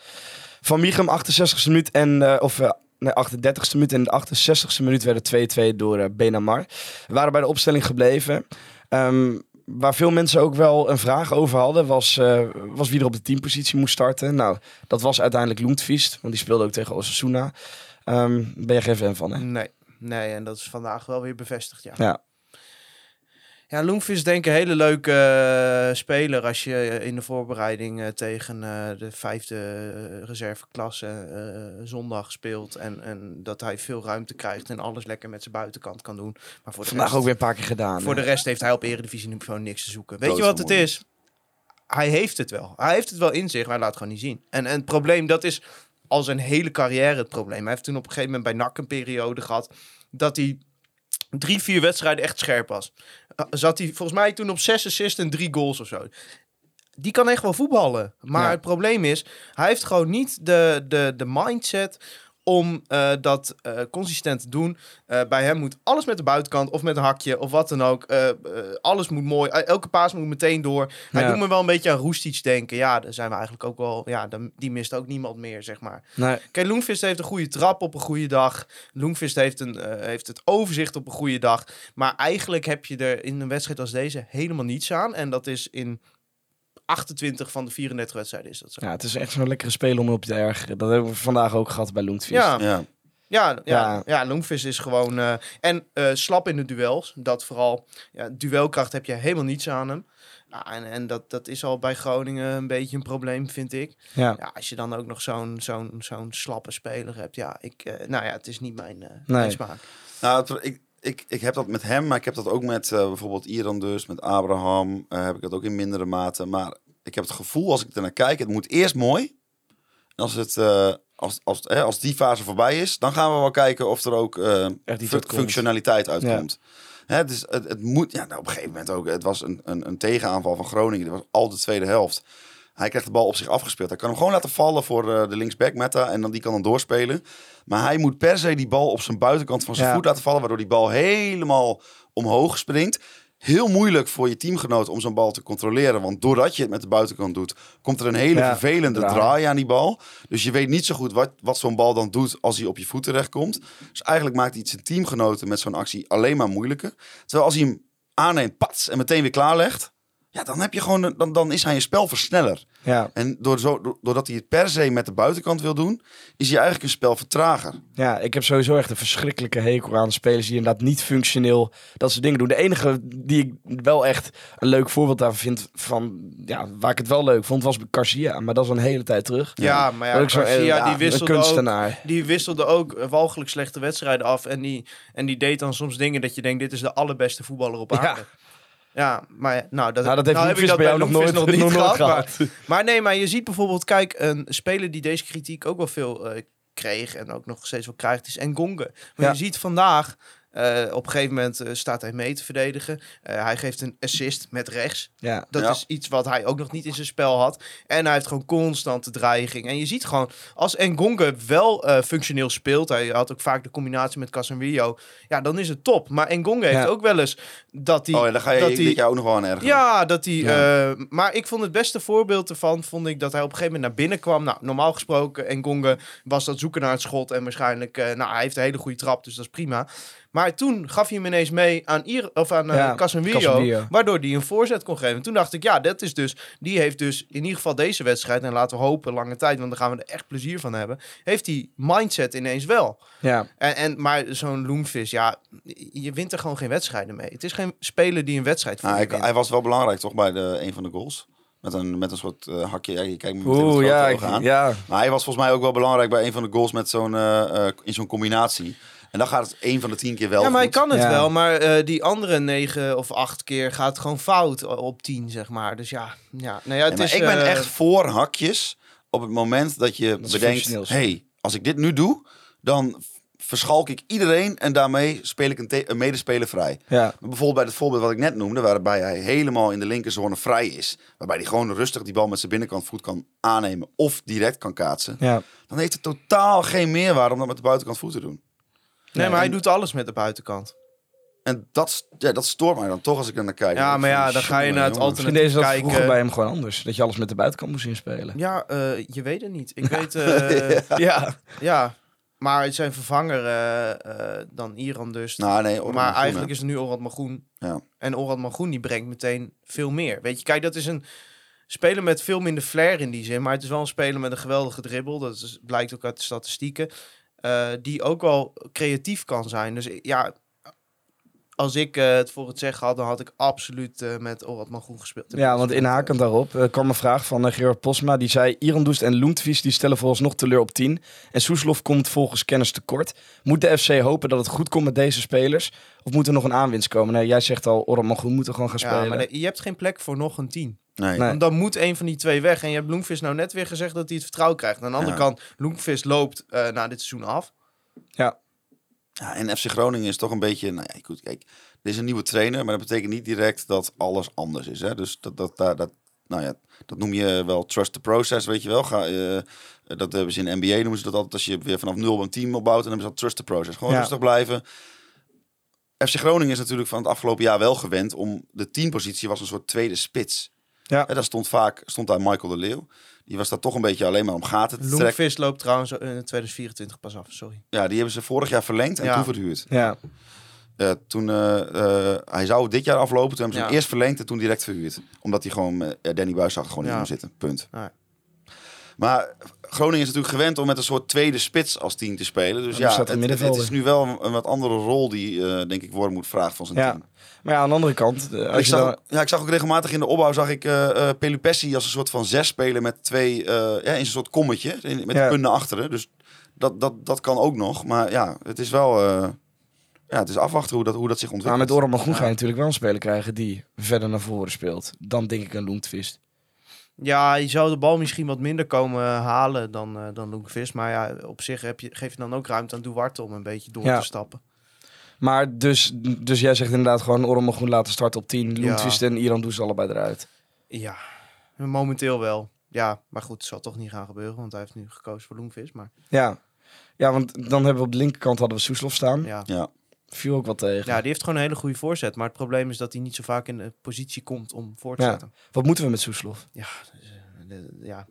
Van Michem, 68e minuut en... eh, of nee, 38e minuut en de 68e minuut werden 2-2 door Benamar. We waren bij de opstelling gebleven. Ehm, waar veel mensen ook wel een vraag over hadden, was, eh, was wie er op de teampositie moest starten. Nou, dat was uiteindelijk Loentvist, want die speelde ook tegen Osasuna. Ehm ben je geen fan van, hè? Nee, nee, en dat is vandaag wel weer bevestigd, ja. Ja. Ja, Loenvis denk ik een hele leuke eh, speler als je in de voorbereiding eh, tegen eh, de vijfde eh, reserveklasse eh, zondag speelt. En, en dat hij veel ruimte krijgt en alles lekker met zijn buitenkant kan doen. Maar voor de Vandaag rest, ook weer een paar keer gedaan. voor hè? de rest heeft hij op eredivisie niveau niks te zoeken. Weet Dood je wat het is? Hij heeft het wel. Hij heeft het wel in zich, maar hij laat het gewoon niet zien. En, en het probleem, dat is al zijn hele carrière het probleem. Hij heeft toen op een gegeven moment bij NAC een periode gehad dat hij drie, vier wedstrijden echt scherp was. Uh, zat hij volgens mij toen op zes assists en drie goals of zo. Die kan echt wel voetballen. Maar Ja. het probleem is, hij heeft gewoon niet de, de, de mindset om eh, dat eh, consistent te doen. Eh, bij hem moet alles met de buitenkant of met een hakje of wat dan ook. Alles moet mooi. Elke paas moet meteen door. Hij Ja. doet me wel een beetje aan Roestic denken. Ja, daar zijn we eigenlijk ook wel... Ja, dan- die mist ook niemand meer, zeg maar. Nee. Kijk, Loenvist heeft een goede trap op een goede dag. Loenvist heeft, een, heeft het overzicht op een goede dag. Maar eigenlijk heb je er in een wedstrijd als deze helemaal niets aan. En dat is in 28 van de 34 wedstrijden is dat zo. Ja, het is echt zo'n lekkere speler om op te ergeren. Dat hebben we vandaag ook gehad bij Loentvis. Ja, Ja. ja, ja, Ja. ja. Loenvis is gewoon... eh, en eh, slap in de duels. Dat vooral... Ja, duelkracht heb je helemaal niets aan hem. Ja, en en dat, dat is al bij Groningen een beetje een probleem, vind ik. Ja. Ja, als je dan ook nog zo'n zo'n zo'n slappe speler hebt. Ja, ik, eh, nou ja, het is niet mijn, eh, Nee. mijn smaak. Nou, ik, ik, ik heb dat met hem, maar ik heb dat ook met eh, bijvoorbeeld Iran dus, met Abraham. eh, heb ik dat ook in mindere mate. Maar ik heb het gevoel, als ik er naar kijk, het moet eerst mooi. En als, het, eh, als, als, hè, als die fase voorbij is, dan gaan we wel kijken of er ook uitkomt. functionaliteit uitkomt. Hè, dus het, het moet, ja, nou, op een gegeven moment ook. Het was een, een, een tegenaanval van Groningen. Dat was al de tweede helft. Hij krijgt de bal op zich afgespeeld. Hij kan hem gewoon laten vallen voor de linksback Meta. En dan die kan dan doorspelen. Maar hij moet per se die bal op zijn buitenkant van zijn Ja. voet laten vallen. Waardoor die bal helemaal omhoog springt. Heel moeilijk voor je teamgenoot om zo'n bal te controleren. Want doordat je het met de buitenkant doet, komt er een hele Ja, vervelende draai. draai aan die bal. Dus je weet niet zo goed wat, wat zo'n bal dan doet als hij op je voet terechtkomt. Dus eigenlijk maakt hij het zijn teamgenoten met zo'n actie alleen maar moeilijker. Terwijl als hij hem aanneemt, pats, en meteen weer klaarlegt. Ja, dan, heb je gewoon, dan, dan is hij een spelversneller. Ja. En door zo, do- doordat hij het per se met de buitenkant wil doen, is hij eigenlijk een spelvertrager. ja, ik heb sowieso echt een verschrikkelijke hekel aan spelers die inderdaad niet functioneel dat soort dingen doen. De enige die ik wel echt een leuk voorbeeld daarvan vind, van, ja, waar ik het wel leuk vond, was Garcia. Maar dat is een hele tijd terug. Ja, maar ja, zo, eh, Garcia, ja, die een wisselde ook kunstenaar. die wisselde ook eh, walgelijk slechte wedstrijden af. En die, en die deed dan soms dingen dat je denkt, dit is de allerbeste voetballer op aarde. Ja, maar ja, nou, dat, Nou, dat heeft nou heb ik dat bij jou nog nooit, nog nooit gehad. Maar, (laughs) maar nee, maar je ziet bijvoorbeeld, kijk, een speler die deze kritiek ook wel veel eh, kreeg en ook nog steeds wel krijgt, is Engonge. Maar Ja. je ziet vandaag, eh, op een gegeven moment eh, staat hij mee te verdedigen. Eh, hij geeft een assist met rechts. Ja. Dat Ja. is iets wat hij ook nog niet in zijn spel had. En hij heeft gewoon constante dreiging. En je ziet gewoon, als Engonge wel eh, functioneel speelt... hij had ook vaak de combinatie met Casemiro... ja, dan is het top. Maar Engonge heeft ook wel eens dat hij... Oh ja, dan ga je dat jaar ook nog wel aan ergeren. ja, dat hij. Ja. eh, maar ik vond het beste voorbeeld ervan, vond ik dat hij op een gegeven moment naar binnen kwam. Nou, normaal gesproken, Engonge was dat zoeken naar het schot. En waarschijnlijk, eh, nou, hij heeft een hele goede trap, dus dat is prima. Maar toen gaf hij hem ineens mee aan, Ir of aan eh, Ja, Casemiro, Casemiro. waardoor hij een voorzet kon geven. Toen dacht ik, ja, dat is dus, die heeft dus in ieder geval deze wedstrijd, en laten we hopen lange tijd, want dan gaan we er echt plezier van hebben, heeft die mindset ineens wel. Ja. En, en, maar zo'n Loenvis, ja, je wint er gewoon geen wedstrijden mee. Het is geen speler die een wedstrijd voor Nou, je hij, wint. hij was wel belangrijk toch bij de, een van de goals. Met een, met een soort eh, hakje. Ja, je kijkt me Oeh, ja, ik- ja. Maar hij was volgens mij ook wel belangrijk bij een van de goals met zo'n, eh, in zo'n combinatie. En dan gaat het één van de tien keer wel Ja, maar hij goed. kan het Ja. wel, maar eh, die andere negen of acht keer gaat het gewoon fout op tien, zeg maar. Dus ja, ja. Nou ja, het is, ik ben eh, echt voor hakjes op het moment dat je bedenkt... hey, als ik dit nu doe, dan verschalk ik iedereen... en daarmee speel ik een, medespeler vrij. Ja. Bijvoorbeeld bij het voorbeeld wat ik net noemde... waarbij hij helemaal in de linkerzone vrij is... waarbij hij gewoon rustig die bal met zijn binnenkant voet kan aannemen... of direct kan kaatsen... Ja. dan heeft het totaal geen meerwaarde om dat met de buitenkant voet te doen. Nee, maar hij doet alles met de buitenkant. En dat, ja, dat stoort mij dan toch als ik er naar kijk. Ja, maar ja, dan ga je naar het alternatief. Misschien deze dat kijken. vroeger bij hem gewoon anders. Dat je alles met de buitenkant moest inspelen. Ja, eh, je weet het niet. Ik (laughs) weet, eh, Ja. ja. Maar zijn vervanger eh, dan Iran dus. Nou, nee, maar Magoen, eigenlijk hè. is het nu Orad Magoen. Ja. En Orad Magoen die brengt meteen veel meer. Weet je, kijk, dat is een speler met veel minder flair in die zin. Maar het is wel een speler met een geweldige dribbel. Dat is, blijkt ook uit de statistieken. Eh, die ook wel creatief kan zijn. Dus ja, als ik eh, het voor het zeggen had, dan had ik absoluut eh, met Orad Groen gespeeld. Ja, want inhakend daarop eh, kwam een vraag van uh, Gerard Posma. Die zei, Irandoest en Lundqvist die stellen vooralsnog teleur op 10. En Soeslof komt volgens kennis tekort. Moet de FC hopen dat het goed komt met deze spelers? Of moet er nog een aanwinst komen? Nee, jij zegt al, Orad Groen moet er gewoon gaan Ja, spelen. maar de- je hebt geen plek voor nog een 10. Nee. Nee. Want dan moet een van die twee weg. En je hebt Bloemvis nou net weer gezegd dat hij het vertrouwen krijgt. Aan de andere Ja. kant, Bloemvis loopt eh, na dit seizoen af. Ja, Ja, en FC Groningen is toch een beetje, nou ja, goed, kijk, er is een nieuwe trainer, maar dat betekent niet direct dat alles anders is. Hè? Dus dat, dat, dat, dat, nou ja, dat noem je wel trust the process, weet je wel. Ga, eh, dat hebben ze in NBA, noemen ze dat altijd als je weer vanaf nul een team opbouwt, en dan hebben ze dat trust the process. Gewoon Ja. rustig blijven. FC Groningen is natuurlijk van het afgelopen jaar wel gewend om de teampositie was een soort tweede spits. Ja. Hè, daar stond vaak stond daar Michael de Leeuw. Die was daar toch een beetje alleen maar om gaten te trekken. Loenvis loopt trouwens in 2024 pas af, sorry. Ja, die hebben ze vorig jaar verlengd en Ja. toen verhuurd. ja. Eh, toen, eh, eh, hij zou dit jaar aflopen, toen hebben ze hem eerst verlengd en toen direct verhuurd. Omdat hij gewoon, Danny Buis zag gewoon Ja. in hem zitten, punt. Ja. Maar Groningen is natuurlijk gewend om met een soort tweede spits als team te spelen. Dus ja, het, is nu wel een, een wat andere rol die, eh, denk ik, Wormoed vraagt van zijn Ja. team. Maar ja, aan de andere kant... eh, En Als ik, je zag, dan, ja, ik zag ook regelmatig in de opbouw zag ik eh eh, Pelupessi als een soort van zes spelen met twee, eh, ja, in een soort kommetje, in- met Ja. de punten achteren. Dus dat, dat, dat kan ook nog. Maar ja, het is wel, eh, ja, het is afwachten hoe dat, hoe dat zich maar ontwikkelt. met Orad Groen ga je natuurlijk wel een speler krijgen die verder naar voren speelt. Dan denk ik een Lundqvist. Ja, je zou de bal misschien wat minder komen halen dan, eh dan Loenvis. Maar ja, op zich heb je, geef je dan ook ruimte aan Duarte om een beetje door Ja. te stappen. Maar dus, dus jij zegt inderdaad gewoon Orad Groen laten starten op 10. Ja. Lundqvist en Iran doen ze allebei eruit. Ja, momenteel wel. Ja, maar goed, het zal toch niet gaan gebeuren, want hij heeft nu gekozen voor Loenvis. Maar Ja. ja, want dan hebben we op de linkerkant hadden we Soeslof staan. ja. Ja. Viel ook wat tegen. ja, die heeft gewoon een hele goede voorzet. Maar het probleem is dat hij niet zo vaak in de positie komt om voor te Ja. zetten. Wat moeten we met Soeslof? Ja, dus, eh, de- ja,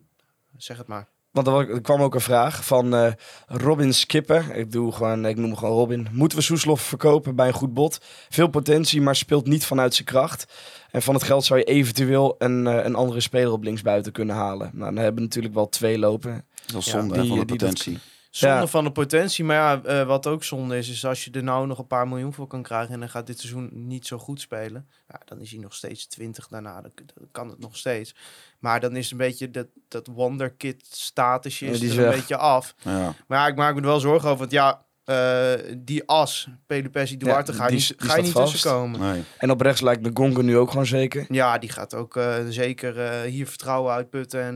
zeg het maar. Want er, wa- kwam ook een vraag van eh, Robin Skipper. Ik, doe gewoon, ik noem hem gewoon Robin. Moeten we Soeslof verkopen bij een goed bod? Veel potentie, maar speelt niet vanuit zijn kracht. En van het geld zou je eventueel een, eh, een andere speler op linksbuiten kunnen halen. Nou, dan hebben we natuurlijk wel twee lopen. Dat is Ja, zonde die- van de die doet- potentie. Zonde Ja. van de potentie. Maar ja, eh, wat ook zonde is, is als je er nou nog een paar miljoen voor kan krijgen en dan gaat dit seizoen niet zo goed spelen. Ja, dan is hij nog steeds 20 daarna. Dan, dan kan het nog steeds. Maar dan is een beetje dat, dat wonderkid statusje is is er een weg. beetje af. Ja. Maar ja, ik maak me er wel zorgen over. Want ja, eh, die as, Pelupessi, Duarte, Ja, ga je niet, ga je niet vast. tussenkomen. Nee. En op rechts lijkt de Gongen nu ook gewoon zeker. Ja, die gaat ook eh, zeker hier vertrouwen uitputten. En,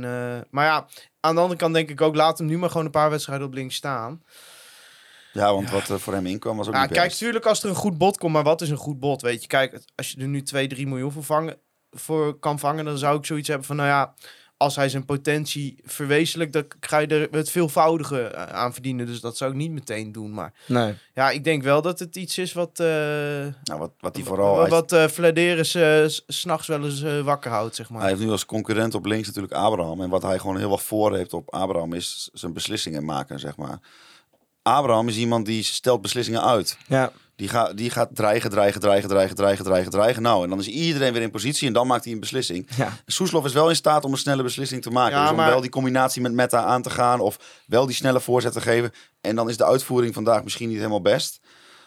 maar ja, aan de andere kant denk ik ook, laat hem nu maar gewoon een paar wedstrijden op links staan. Ja, want wat er voor hem inkwam was ook Ja, niet kijk, natuurlijk als er een goed bod komt, maar wat is een goed bod? Weet je, kijk, als je er nu 2, 3 miljoen voor, vangen, voor kan vangen, dan zou ik zoiets hebben van, nou ja, als hij zijn potentie verwezenlijkt, dan ga je er het veelvoudige eh, aan verdienen. Dus dat zou ik niet meteen doen. Maar Nee. ja, ik denk wel dat het iets is wat, eh Nou, wat, wat hij vooral... wat, wat Vladeris eh, s- s'nachts wel eens wakker houdt, zeg maar. Hij heeft nu als concurrent op links natuurlijk Abraham. En wat hij gewoon heel wat voor heeft op Abraham is zijn beslissingen maken, zeg maar. Abraham is iemand die stelt beslissingen uit. Ja, Die, gaat die gaat dreigen, dreigen, dreigen, dreigen, dreigen, dreigen, dreigen. Nou, en dan is iedereen weer in positie en dan maakt hij een beslissing. ja. Soeslof is wel in staat om een snelle beslissing te maken. Ja, dus om maar- wel die combinatie met Meta aan te gaan of wel die snelle voorzet te geven. En dan is de uitvoering vandaag misschien niet helemaal best.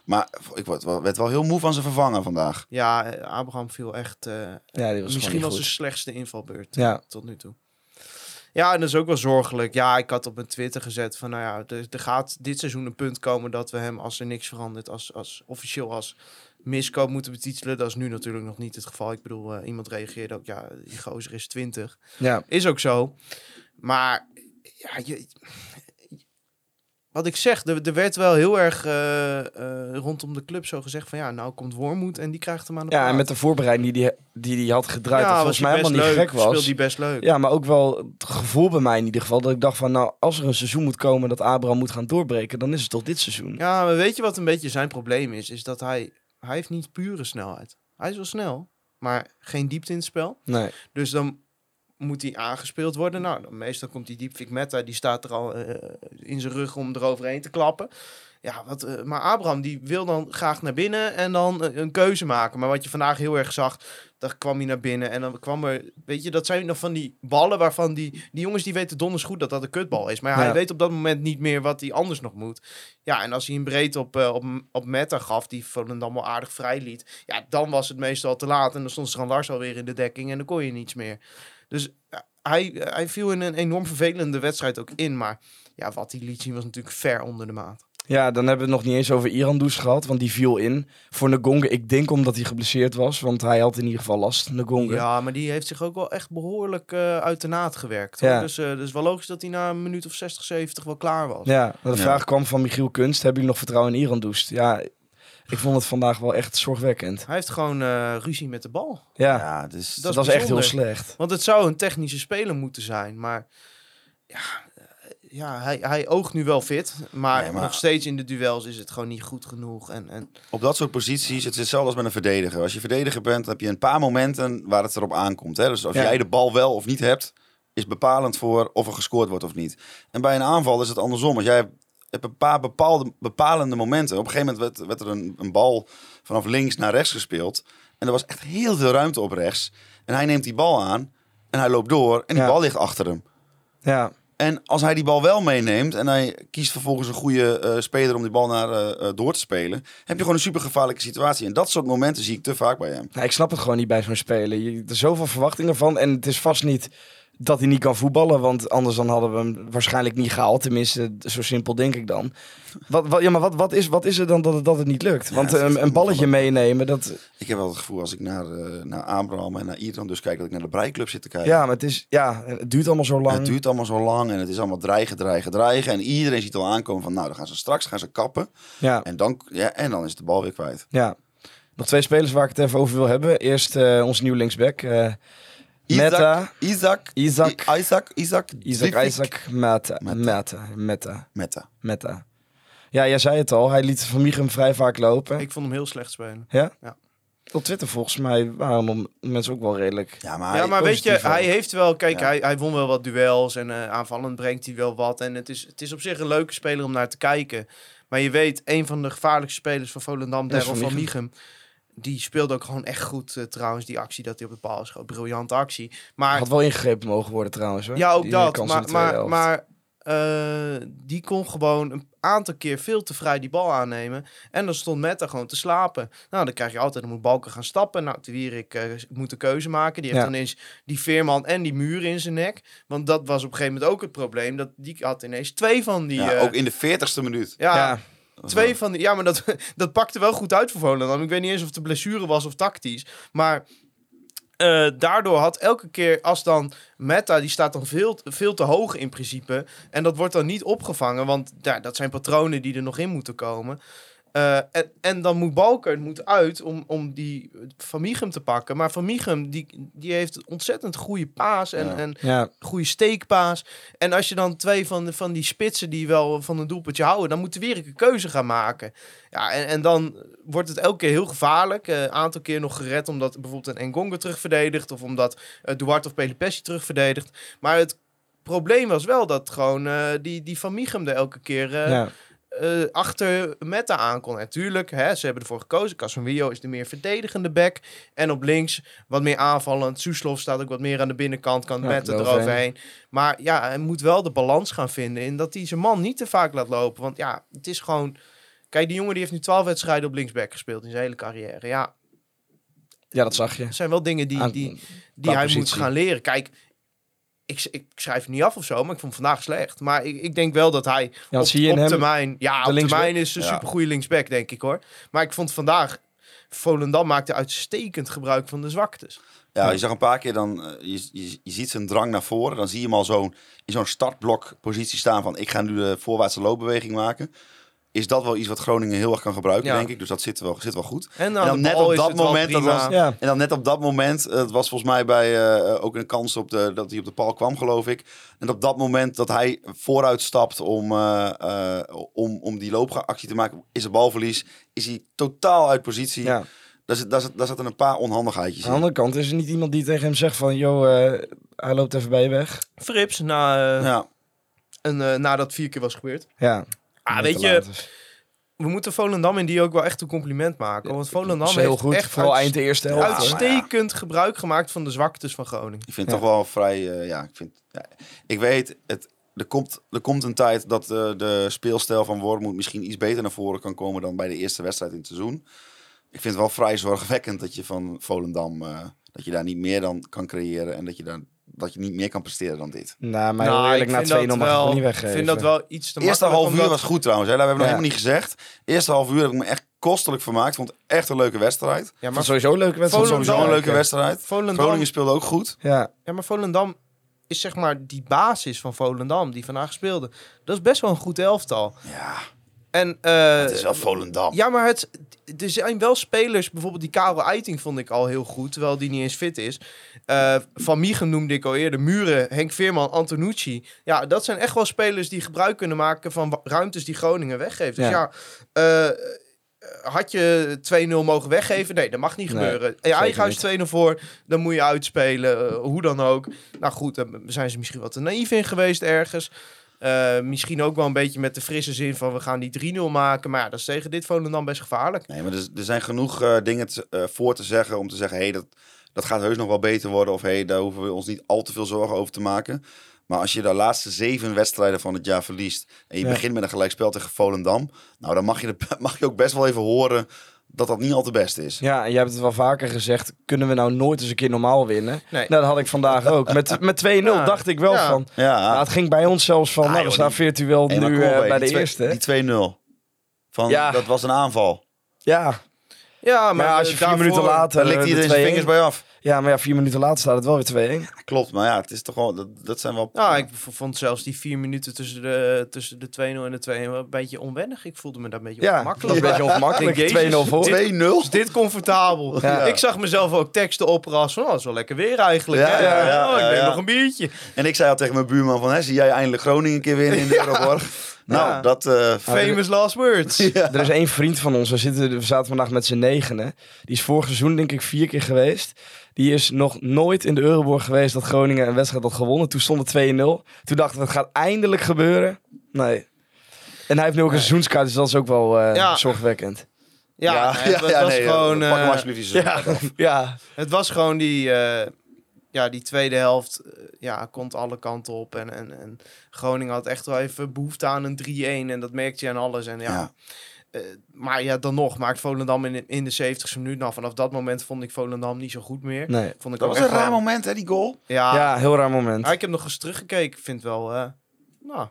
Maar ik werd wel heel moe van zijn vervangen vandaag. Ja, eh, Abraham viel echt... eh, ja die was misschien zijn goed. slechtste invalbeurt Ja. tot nu toe. Ja, en dat is ook wel zorgelijk. Ja, ik had op mijn Twitter gezet van, nou ja, er, er gaat dit seizoen een punt komen dat we hem, als er niks verandert, als, als officieel als miskoop moeten betitelen. Dat is nu natuurlijk nog niet het geval. Ik bedoel, eh, iemand reageerde ook, ja, die gozer is 20. Ja, Is ook zo. Maar, ja, je, wat ik zeg, er, er werd wel heel erg eh, eh, rondom de club zo gezegd van, ja, nou komt Wormoed en die krijgt hem aan de ja en met de voorbereiding die hij die, die had gedraaid, dat was volgens mij hij helemaal niet gek leuk. Speelde was. die best leuk. Ja, maar ook wel het gevoel bij mij in ieder geval. Dat ik dacht van, nou, als er een seizoen moet komen dat Abraham moet gaan doorbreken, dan is het toch dit seizoen. Ja, maar weet je wat een beetje zijn probleem is? Is dat hij, hij heeft niet pure snelheid. Hij is wel snel, maar geen diepte in het spel. Nee. Dus dan moet hij aangespeeld worden. Nou, dan meestal komt die Diepvik Meta, die staat er al eh, in zijn rug om eroverheen te klappen. Ja, wat, eh, maar Abraham die wil dan graag naar binnen en dan eh, een keuze maken. Maar wat je vandaag heel erg zag, dan kwam hij naar binnen en dan kwam er... Weet je, dat zijn nog van die ballen waarvan die... Die jongens die weten donders goed dat dat een kutbal is. Maar ja, Ja. hij weet op dat moment niet meer wat hij anders nog moet. Ja, en als hij een breed op, op, op Meta gaf, die Volendam wel aardig vrij liet. Ja, dan was het meestal te laat en dan stond Strand Lars alweer in de dekking en dan kon je niets meer. Dus hij, hij viel in een enorm vervelende wedstrijd ook in. Maar ja, wat hij liet zien was natuurlijk ver onder de maat. Ja, dan hebben we het nog niet eens over Iran gehad, want die viel in. Voor Ngonga, ik denk omdat hij geblesseerd was, want hij had in ieder geval last, Ngonga. Ja, maar die heeft zich ook wel echt behoorlijk eh, uit de naad gewerkt. Ja. Dus, eh dus wel logisch dat hij na een minuut of 60, 70 wel klaar was. Ja, de Ja. vraag kwam van Michiel Kunst, hebben jullie nog vertrouwen in Iran Ja, ik vond het vandaag wel echt zorgwekkend. Hij heeft gewoon eh, ruzie met de bal. Ja, Ja, dus Dat dat, is was echt heel slecht. Want het zou een technische speler moeten zijn. Maar ja, eh, ja hij, hij oogt nu wel fit. Maar, Nee, maar- nog steeds in de duels is het gewoon niet goed genoeg. En, en op dat soort posities, het is hetzelfde als met een verdediger. Als je verdediger bent, dan heb je een paar momenten waar het erop aankomt. Hè? Dus als Ja. jij de bal wel of niet hebt, is bepalend voor of er gescoord wordt of niet. En bij een aanval is het andersom. Als jij een paar bepaalde, bepalende momenten. Op een gegeven moment werd, werd er een, een bal vanaf links naar rechts gespeeld. En er was echt heel veel ruimte op rechts. En hij neemt die bal aan en hij loopt door en die Ja. bal ligt achter hem. Ja, En als hij die bal wel meeneemt en hij kiest vervolgens een goede eh, speler om die bal naar eh, eh, door te spelen, heb je gewoon een super gevaarlijke situatie. En dat soort momenten zie ik te vaak bij hem. Nou, ik snap het gewoon niet bij zo'n speler. Je, er zijn zoveel verwachtingen van. En het is vast niet dat hij niet kan voetballen. Want anders dan hadden we hem waarschijnlijk niet gehaald. Tenminste, zo simpel denk ik dan. Wat, wat, ja, maar wat, wat, is, wat is er dan dat het, dat het niet lukt? Want een, een balletje meenemen, dat... Ik heb wel het gevoel als ik naar, eh, naar Abraham en naar Iran dus kijk, dat ik naar de breiklub zit te kijken. Ja, maar het, is, ja, het duurt allemaal zo lang. Het duurt allemaal zo lang en het is allemaal dreigen, dreigen, dreigen. En iedereen ziet al aankomen van, nou, dan gaan ze straks gaan ze kappen. Ja, En dan, ja, en dan is de bal weer kwijt. ja. Nog twee spelers waar ik het even over wil hebben. Eerst eh ons nieuwe linksback. eh Meta. Isaac, Isaac. Isaac, Isaac, Isaac. Isaac Meta. Meta. Meta. Meta. Meta. Ja, jij zei het al. Hij liet Van Michum vrij vaak lopen. ik vond hem heel slecht spelen. Ja? Ja. Op Twitter volgens mij waren mensen ook wel redelijk. Ja, maar, ja, maar weet je, hij heeft wel... Kijk, Ja. hij, hij won wel wat duels en eh, aanvallend brengt hij wel wat. En het is, het is op zich een leuke speler om naar te kijken. Maar je weet, een van de gevaarlijkste spelers van Volendam, Daryl Van van Michum. Die speelde ook gewoon echt goed eh, trouwens, die actie dat hij op de paal schoot. Briljante actie. Maar Had wel ingegrepen mogen worden trouwens. Hoor. Ja, ook Die dat. Maar, de maar, maar eh, die kon gewoon een aantal keer veel te vrij die bal aannemen. En dan stond Meta gewoon te slapen. Nou, dan krijg je altijd, dan moet Balken gaan stappen. Nou, de Wierik eh, moet een keuze maken. Die heeft Ja. ineens die Veerman en die muur in zijn nek. Want dat was op een gegeven moment ook het probleem. Dat die had ineens twee van die... ja, ook in de veertigste minuut. ja, ja, Twee van die, ja, maar dat, (laughs) dat pakte wel goed uit voor Volendam. Ik weet niet eens of het de blessure was of tactisch. Maar eh, daardoor had elke keer als dan Meta, die staat dan veel, veel te hoog in principe. En dat wordt dan niet opgevangen, want ja, dat zijn patronen die er nog in moeten komen. Eh, en, en dan moet Balker moet uit om, om die Van Michum te pakken. Maar Van Michum, die, die heeft een ontzettend goede paas en, Ja. en ja. goede steekpaas. En als je dan twee van, de, van die spitsen die wel van een doelpuntje houden, dan moet de weer een keuze gaan maken. Ja, en, en dan wordt het elke keer heel gevaarlijk. Een aantal keer nog gered omdat bijvoorbeeld een Engonga terugverdedigt. Of omdat eh, Duarte of Pelipessi terugverdedigt. Maar het probleem was wel dat gewoon eh, die, die Van Michum er elke keer eh, ja. Eh, achter Meta aan kon. Natuurlijk, hè, ze hebben ervoor gekozen. Casemiro is de meer verdedigende back. En op links wat meer aanvallend. Soeslof staat ook wat meer aan de binnenkant. Kan Ja, Meta eroverheen. Maar ja, hij moet wel de balans gaan vinden. In dat hij zijn man niet te vaak laat lopen. Want ja, het is gewoon... Kijk, die jongen die heeft nu 12 wedstrijden op linksback gespeeld in zijn hele carrière. Ja, ja, dat zag je. er zijn wel dingen die, die, die hij moet gaan leren. Kijk, ik, ik schrijf niet af of zo, maar ik vond vandaag slecht. Maar ik, ik denk wel dat hij Ja, op, zie je in op hem? termijn... Ja, op linksback? termijn is een Ja. supergoeie linksback, denk ik hoor. Maar ik vond vandaag... Volendam maakte uitstekend gebruik van de zwaktes. Ja, je zag een paar keer dan, eh, je, je, je ziet zijn drang naar voren. Dan zie je hem al zo'n, in zo'n startblok positie staan van ik ga nu de voorwaartse loopbeweging maken. Is dat wel iets wat Groningen heel erg kan gebruiken, Ja. denk ik. Dus dat zit wel, zit wel goed. En dan, En dan de net op dat het moment, dat was- Ja, En dan net op dat moment, het was volgens mij bij eh, ook een kans op de, dat hij op de paal kwam, geloof ik. En op dat moment dat hij vooruit stapt om, eh, eh, om, om die loopactie te maken, is er balverlies. Is hij totaal uit positie. ja. Daar, zit, daar, zit, daar zitten een paar onhandigheidjes Aan de andere kant is er niet iemand die tegen hem zegt van... Joh, eh, hij loopt even bij je weg. Frips, na, eh, Ja, een, eh, nadat vier keer was gebeurd. Ja. Ah, weet je, we moeten Volendam in die ook wel echt een compliment maken. Want Volendam is heel heeft goed. echt Vooral eind de eerste helft. uitstekend gebruik gemaakt van de zwaktes van Groningen. Ik vind Ja. toch wel vrij. eh, ja, ik, vind, ja, ik weet, het, er, komt, er komt een tijd dat eh, de speelstijl van Wormoed misschien iets beter naar voren kan komen dan bij de eerste wedstrijd in het seizoen. Ik vind het wel vrij zorgwekkend dat je van Volendam. eh, dat je daar niet meer dan kan creëren en dat je, daar, dat je niet meer kan presteren dan dit. Nou, maar Nou, eerlijk, ik na vind 2-0 dat mag ik het wel- niet weggeven. Ik vind dat wel iets te Eerste half uur omdat- was goed trouwens. Hè? Dat hebben we nog helemaal niet gezegd. Eerste half uur heb ik me echt kostelijk vermaakt. Vond echt een leuke wedstrijd. Ja, Maar sowieso een leuke wedstrijd. Volendam- Sowieso een leuke wedstrijd. Volendam, Groningen speelde ook goed. Ja, ja, maar Volendam is zeg maar die basis van Volendam die vandaag speelde. Dat is best wel een goed elftal. Ja, En, eh, het is wel Volendam. Ja, maar het, er zijn wel spelers, bijvoorbeeld die Karel Eiting vond ik al heel goed, terwijl die niet eens fit is. Eh, Van Miegen noemde ik al eerder, Muren, Henk Veerman, Antonucci. Ja, dat zijn echt wel spelers die gebruik kunnen maken van ruimtes die Groningen weggeeft. Dus Ja. ja, eh, had je 2-0 mogen weggeven? Nee, dat mag niet Nee, gebeuren. En je eigen huis niet. 2-0 voor, dan moet je uitspelen, hoe dan ook. Nou goed, daar zijn ze misschien wat te naïef in geweest ergens. Eh, misschien ook wel een beetje met de frisse zin van we gaan die 3-0 maken. Maar ja, dat is tegen dit Volendam best gevaarlijk. Nee, maar er, er zijn genoeg eh, dingen te- eh, voor te zeggen om te zeggen, hey, dat, dat gaat heus nog wel beter worden. Of hey, daar hoeven we ons niet al te veel zorgen over te maken. Maar als je de laatste zeven wedstrijden van het jaar verliest en je Ja. begint met een gelijkspel tegen Volendam, nou dan mag je, de- (laughs) mag je ook best wel even horen dat dat niet al te best is. ja, en jij hebt het wel vaker gezegd. Kunnen we nou nooit eens een keer normaal winnen? Nee. Nou, dat had ik vandaag ook. Met, (laughs) met 2-0 Ja. dacht ik wel Ja. van... Ja, Nou, het ging bij ons zelfs van... Ah, nou, we staan virtueel Hey, nu eh, bij de twee- eerste. Die 2-0. Van, Ja. Dat was een aanval. Ja, Ja, maar, als je eh, vier daarvoor- minuten later... Ligt de iedereen zijn 2-1 vingers bij af. Ja, maar ja, vier minuten later staat het wel weer 2-1. (laughs) Klopt, maar ja, het is toch wel, dat, dat zijn wel... Nou, ik vond zelfs die vier minuten tussen de, tussen de 2-0 en de 2-1 wel een beetje onwennig. Ik voelde me daar een beetje Ja, dat ongemakkelijk is een beetje ongemakkelijk. Ik denk, 2-0 Jezus, voor. dit- 2-0? Is dit comfortabel? (laughs) Ja. Ik zag mezelf ook teksten oprassen. Oh, dat is wel lekker weer eigenlijk. Ja, hè? ja, ja, oh, ik neem ja. nog een biertje. En ik zei al tegen mijn buurman van, hè, zie jij eindelijk Groningen een keer winnen in de (laughs) Euroborg? Nou, Ja. dat... eh, Famous last words. Er is één vriend van ons, we, zitten, we zaten vandaag met z'n negenen. Die is vorig seizoen denk ik vier keer geweest. Die is nog nooit in de Euroborg geweest dat Groningen een wedstrijd had gewonnen. Toen stond het 2-0. Toen dachten we, het gaat eindelijk gebeuren. Nee. En hij heeft nu ook een seizoenskaart, dus dat is ook wel eh, Ja. zorgwekkend. Ja, nee, het, het was nee, gewoon... Pak hem eh, alsjeblieft je Ja, ja. Het was gewoon die, eh, ja, die tweede helft. ja, komt alle kanten op. En, en, en Groningen had echt wel even behoefte aan een 3-1. En dat merkte je aan alles. En ja, Eh, maar ja, dan nog maakt Volendam in, in de 70ste minuut. Nou, vanaf dat moment vond ik Volendam niet zo goed meer. Nee. Vond ik Dat was een raar moment, hè, die goal. Ja, Ja, heel raar moment. maar ik heb nog eens teruggekeken. Ik vind wel, eh, nou,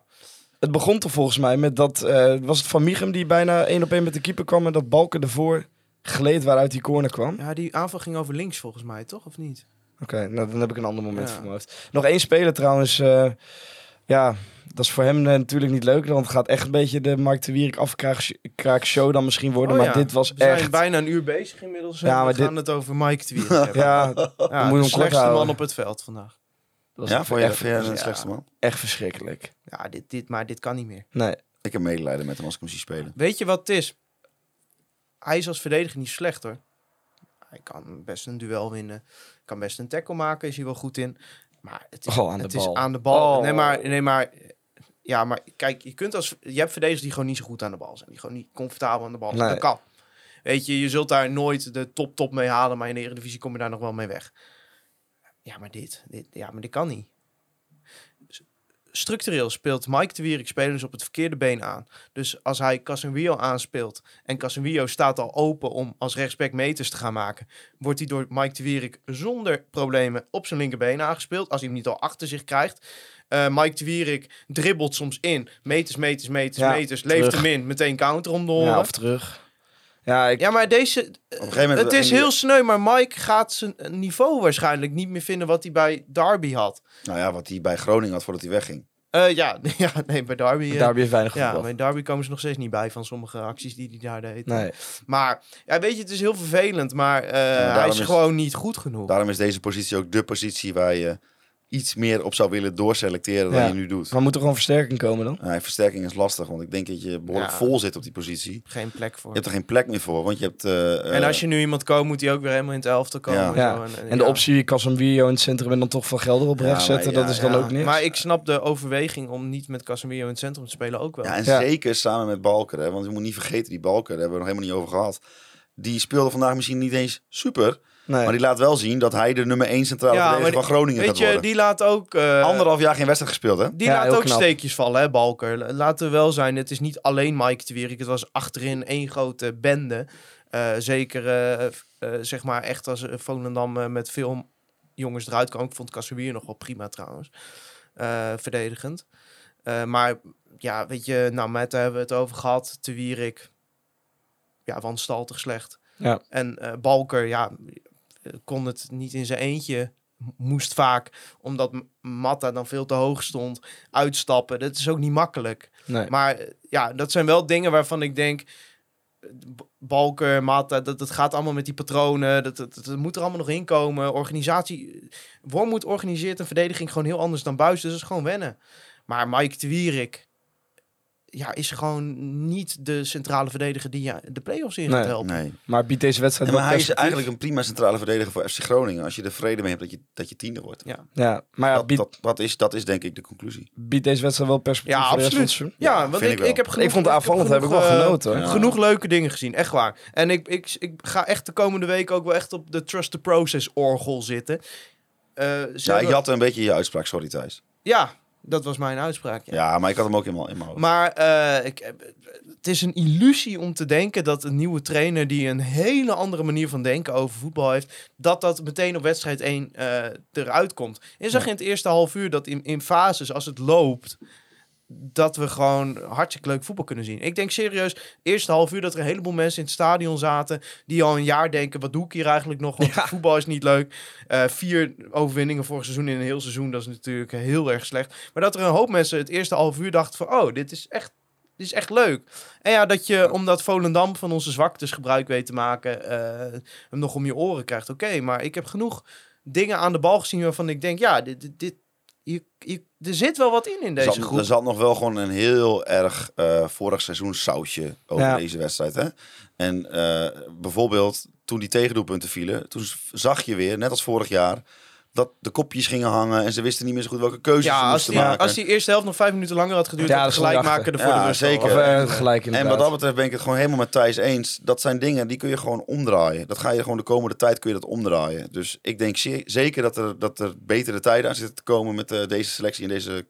Het begon toch volgens mij met dat... eh, was het Van Michem die bijna één op één met de keeper kwam... en dat Balken ervoor gleed waaruit die corner kwam? ja, die aanval ging over links volgens mij, toch? Of niet? Oké, nou, dan heb ik een ander moment Ja. voor mijn hoofd. Nog één speler trouwens. eh, ja, dat is voor hem eh, natuurlijk niet leuk. Want het gaat echt een beetje de Mark de Wierik afkraak show dan misschien worden. Oh maar ja, dit was We zijn echt... bijna een uur bezig inmiddels. Ja, maar we dit- gaan het over Mike (laughs) hebben. Ja, ja, moet de slechtste houden. man op het veld vandaag. dat was Ja, voor je echt, de ja. slechtste man? echt verschrikkelijk. Ja, dit, dit, maar dit kan niet meer. Nee. Ik heb medelijden met hem als ik hem zie spelen. Weet je wat het is? Hij is als verdediger niet slecht hoor. Hij kan best een duel winnen. Kan best een tackle maken, is hij wel goed in. Maar het is, Oh, aan de het bal. is aan de bal. Oh. Nee, maar, nee, maar... Ja, maar kijk, je, kunt als, je hebt verdedigers die gewoon niet zo goed aan de bal zijn. Die gewoon niet comfortabel aan de bal zijn. Nee. Dat kan. Weet je, je zult daar nooit de top top mee halen. Maar in de Eredivisie kom je daar nog wel mee weg. Ja, maar dit, dit, ja, maar dit kan niet. Structureel speelt Mike de Wierik spelers op het verkeerde been aan. Dus als hij Casemiro aanspeelt en Casemiro staat al open om als rechtsback meters te gaan maken, wordt hij door Mike de Wierik zonder problemen op zijn linkerbeen aangespeeld. Als hij hem niet al achter zich krijgt. Eh, Mike de Wierik dribbelt soms in. Meters, meters, meters, Ja, meters. Leeft hem in. Meteen counter om de oren. Ja, of terug. Ja, ik, Ja, maar deze... Op een gegeven moment... Het is heel sneu, maar Mike gaat zijn niveau waarschijnlijk niet meer vinden wat hij bij Derby had. Nou ja, wat hij bij Groningen had voordat hij wegging. Eh, ja, (laughs) ja, nee, bij Derby... eh, daar heb je weinig ja, bij Derby komen ze nog steeds niet bij van sommige acties die hij daar deed. Nee. Maar, ja, weet je, het is heel vervelend, maar eh, hij is, is- gewoon niet goed genoeg. Daarom is deze positie ook de positie waar je iets meer op zou willen doorselecteren dan je nu doet. Maar moet er gewoon versterking komen dan? Nee, versterking is lastig, want ik denk dat je behoorlijk Ja. vol zit op die positie. Geen plek voor. Je hebt er geen plek meer voor, want je hebt... eh, en als je nu iemand koopt, moet hij ook weer helemaal in het elftal komen. Ja. En, zo. En de ja. optie Casemiro in het centrum en dan toch van Gelder op Ja, rechts maar zetten, ja, dat is dan ook niks. Maar ik snap de overweging om niet met Casemiro in het centrum te spelen ook wel. Ja, en Ja. zeker samen met Balker. Hè, want je moet niet vergeten, die Balker, daar hebben we nog helemaal niet over gehad. Die speelde vandaag misschien niet eens super. Nee. Maar die laat wel zien dat hij de nummer 1 centrale Ja, verdediger van Groningen Weet gaat je, worden. die laat ook... eh, Anderhalf jaar geen wedstrijd gespeeld, hè? Die Ja, laat ook knap. steekjes vallen, hè, Balker. Laten we wel zijn, het is niet alleen Mike de Wierik. Het was achterin één grote bende. Eh, zeker, eh, zeg maar, echt als Volendam met veel jongens eruit kwam. Ik vond Casemiro nog wel prima trouwens. Eh, verdedigend. Eh, maar ja, weet je, nou, met hebben we het over gehad. De Wierik, ja, wanstaltig slecht. Ja. En eh, Balker, ja, kon het niet in zijn eentje. Moest vaak, omdat Matta dan veel te hoog stond, uitstappen. Dat is ook niet makkelijk. nee. Maar eh, ja, dat zijn wel dingen waarvan ik denk... eh, Balker, Matta, dat, dat gaat allemaal met die patronen. Dat, dat, dat moet er allemaal nog in komen. Organisatie... Wormoed organiseert een verdediging gewoon heel anders dan Buis. Dus dat is gewoon wennen. Maar Mike de Wierik... Ja, is gewoon niet de centrale verdediger die je de play-offs in gaat Nee. helpen. Nee. Maar biedt deze wedstrijd Ja, maar hij is eigenlijk een prima centrale verdediger voor FC Groningen. Als je er vrede mee hebt dat je, dat je tiende wordt. Ja, maar ja, dat, biedt, dat, dat, is, dat is denk ik de conclusie. biedt deze wedstrijd wel perspectief Ja, absoluut. Ja, Ja, want vind ik, ik wel. ik heb genoeg, Ik vond de aanvallend heb ik wel genoeg, eh, genoten. Ja. Genoeg leuke dingen gezien, echt waar. En ik, ik, ik ga echt de komende week ook wel echt op de Trust the Process orgel zitten. Eh, ze Ja, je had een beetje je uitspraak, sorry Thijs. ja, dat was mijn uitspraak. Ja. Ja, maar ik had hem ook in mijn in mijn hoofd. Maar eh, ik, eh, het is een illusie om te denken dat een nieuwe trainer die een hele andere manier van denken over voetbal heeft, dat dat meteen op wedstrijd 1 eh, eruit komt. Je zag in het eerste half uur dat in, in fases, als het loopt, dat we gewoon hartstikke leuk voetbal kunnen zien. Ik denk serieus, eerste half uur dat er een heleboel mensen in het stadion zaten die al een jaar denken, wat doe ik hier eigenlijk nog? Want Ja. voetbal is niet leuk. Eh, vier overwinningen vorig seizoen in een heel seizoen, dat is natuurlijk heel erg slecht. Maar dat er een hoop mensen het eerste half uur dachten van, oh, dit is echt, dit is echt leuk. En ja, dat je, omdat Volendam van onze zwaktes gebruik weet te maken, eh, hem nog om je oren krijgt. Oké, maar ik heb genoeg dingen aan de bal gezien waarvan ik denk, ja, dit, dit je, je, er zit wel wat in in deze zat, groep. er zat nog wel gewoon een heel erg eh, vorig seizoen sausje over Ja. deze wedstrijd. Hè? En eh, bijvoorbeeld toen die tegendoelpunten vielen, toen zag je weer, net als vorig jaar, dat de kopjes gingen hangen en ze wisten niet meer zo goed welke keuzes ze ja, als moesten die, maken. als die eerste helft nog vijf minuten langer had geduurd, Ja, had dat de Ja, de rust zeker. Of En- eh, gelijk En wat dat betreft ben ik het gewoon helemaal met Thijs eens. Dat zijn dingen die kun je gewoon omdraaien. Dat ga je gewoon de komende tijd kun je dat omdraaien. Dus ik denk ze- zeker dat er, dat er betere tijden aan zitten te komen met eh, deze selectie en deze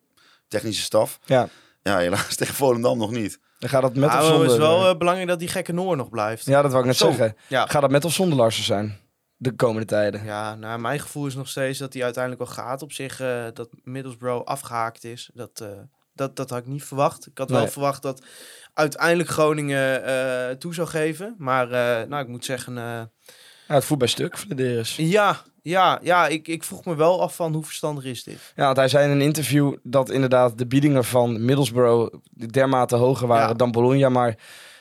technische staf. Ja, Ja, helaas (laughs) tegen Volendam nog niet. dan gaat dat met of zonder... het is wel eh, belangrijk dat die gekke Noor nog blijft. ja, dat wou ik net Zo. zeggen. Ja. Gaat dat met of zonder Larsen zijn? De komende tijden. Ja, nou, mijn gevoel is nog steeds dat hij uiteindelijk wel gaat op zich. eh, dat Middlesbrough afgehaakt is. Dat, eh, dat, dat had ik niet verwacht. Ik had wel verwacht dat uiteindelijk Groningen eh, toe zou geven. Maar nou, ik moet zeggen, Ja, het voet bij stuk, Flederis. ja, ja, ja ik, ik vroeg me wel af van hoe verstandig is dit? Ja, want hij zei in een interview dat inderdaad de biedingen van Middlesbrough dermate hoger waren Ja. dan Bologna, maar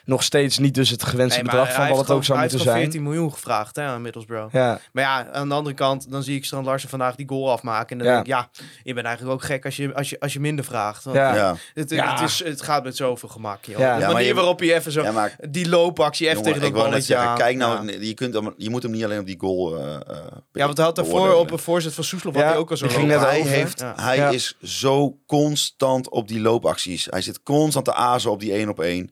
nog steeds niet dus het gewenste Nee, bedrag van hij wat heeft het ook zou hij moeten heeft zijn. gewoon 14 miljoen gevraagd hè, aan Middlesbrough. Ja, Maar ja, aan de andere kant, dan zie ik Strand Larsen vandaag die goal afmaken. En dan Ja. denk ik, ja, je bent eigenlijk ook gek als je, als je, als je minder vraagt. Want ja. Ja, het, Ja. Het, is, het gaat met zoveel gemak, joh. Ja. De manier je- waarop je even zo... ja maar Die loopactie even jongen, tegen ik dat balletje zeggen, aan. kijk nou, Ja. je, kunt hem, je moet hem niet alleen op die goal eh eh, Ja, want hij had daarvoor op een voorzet van Soeslof Ja, had hij ook al zo ging net hij heeft, hij is zo constant op die loopacties. Hij zit constant te azen op die één op één.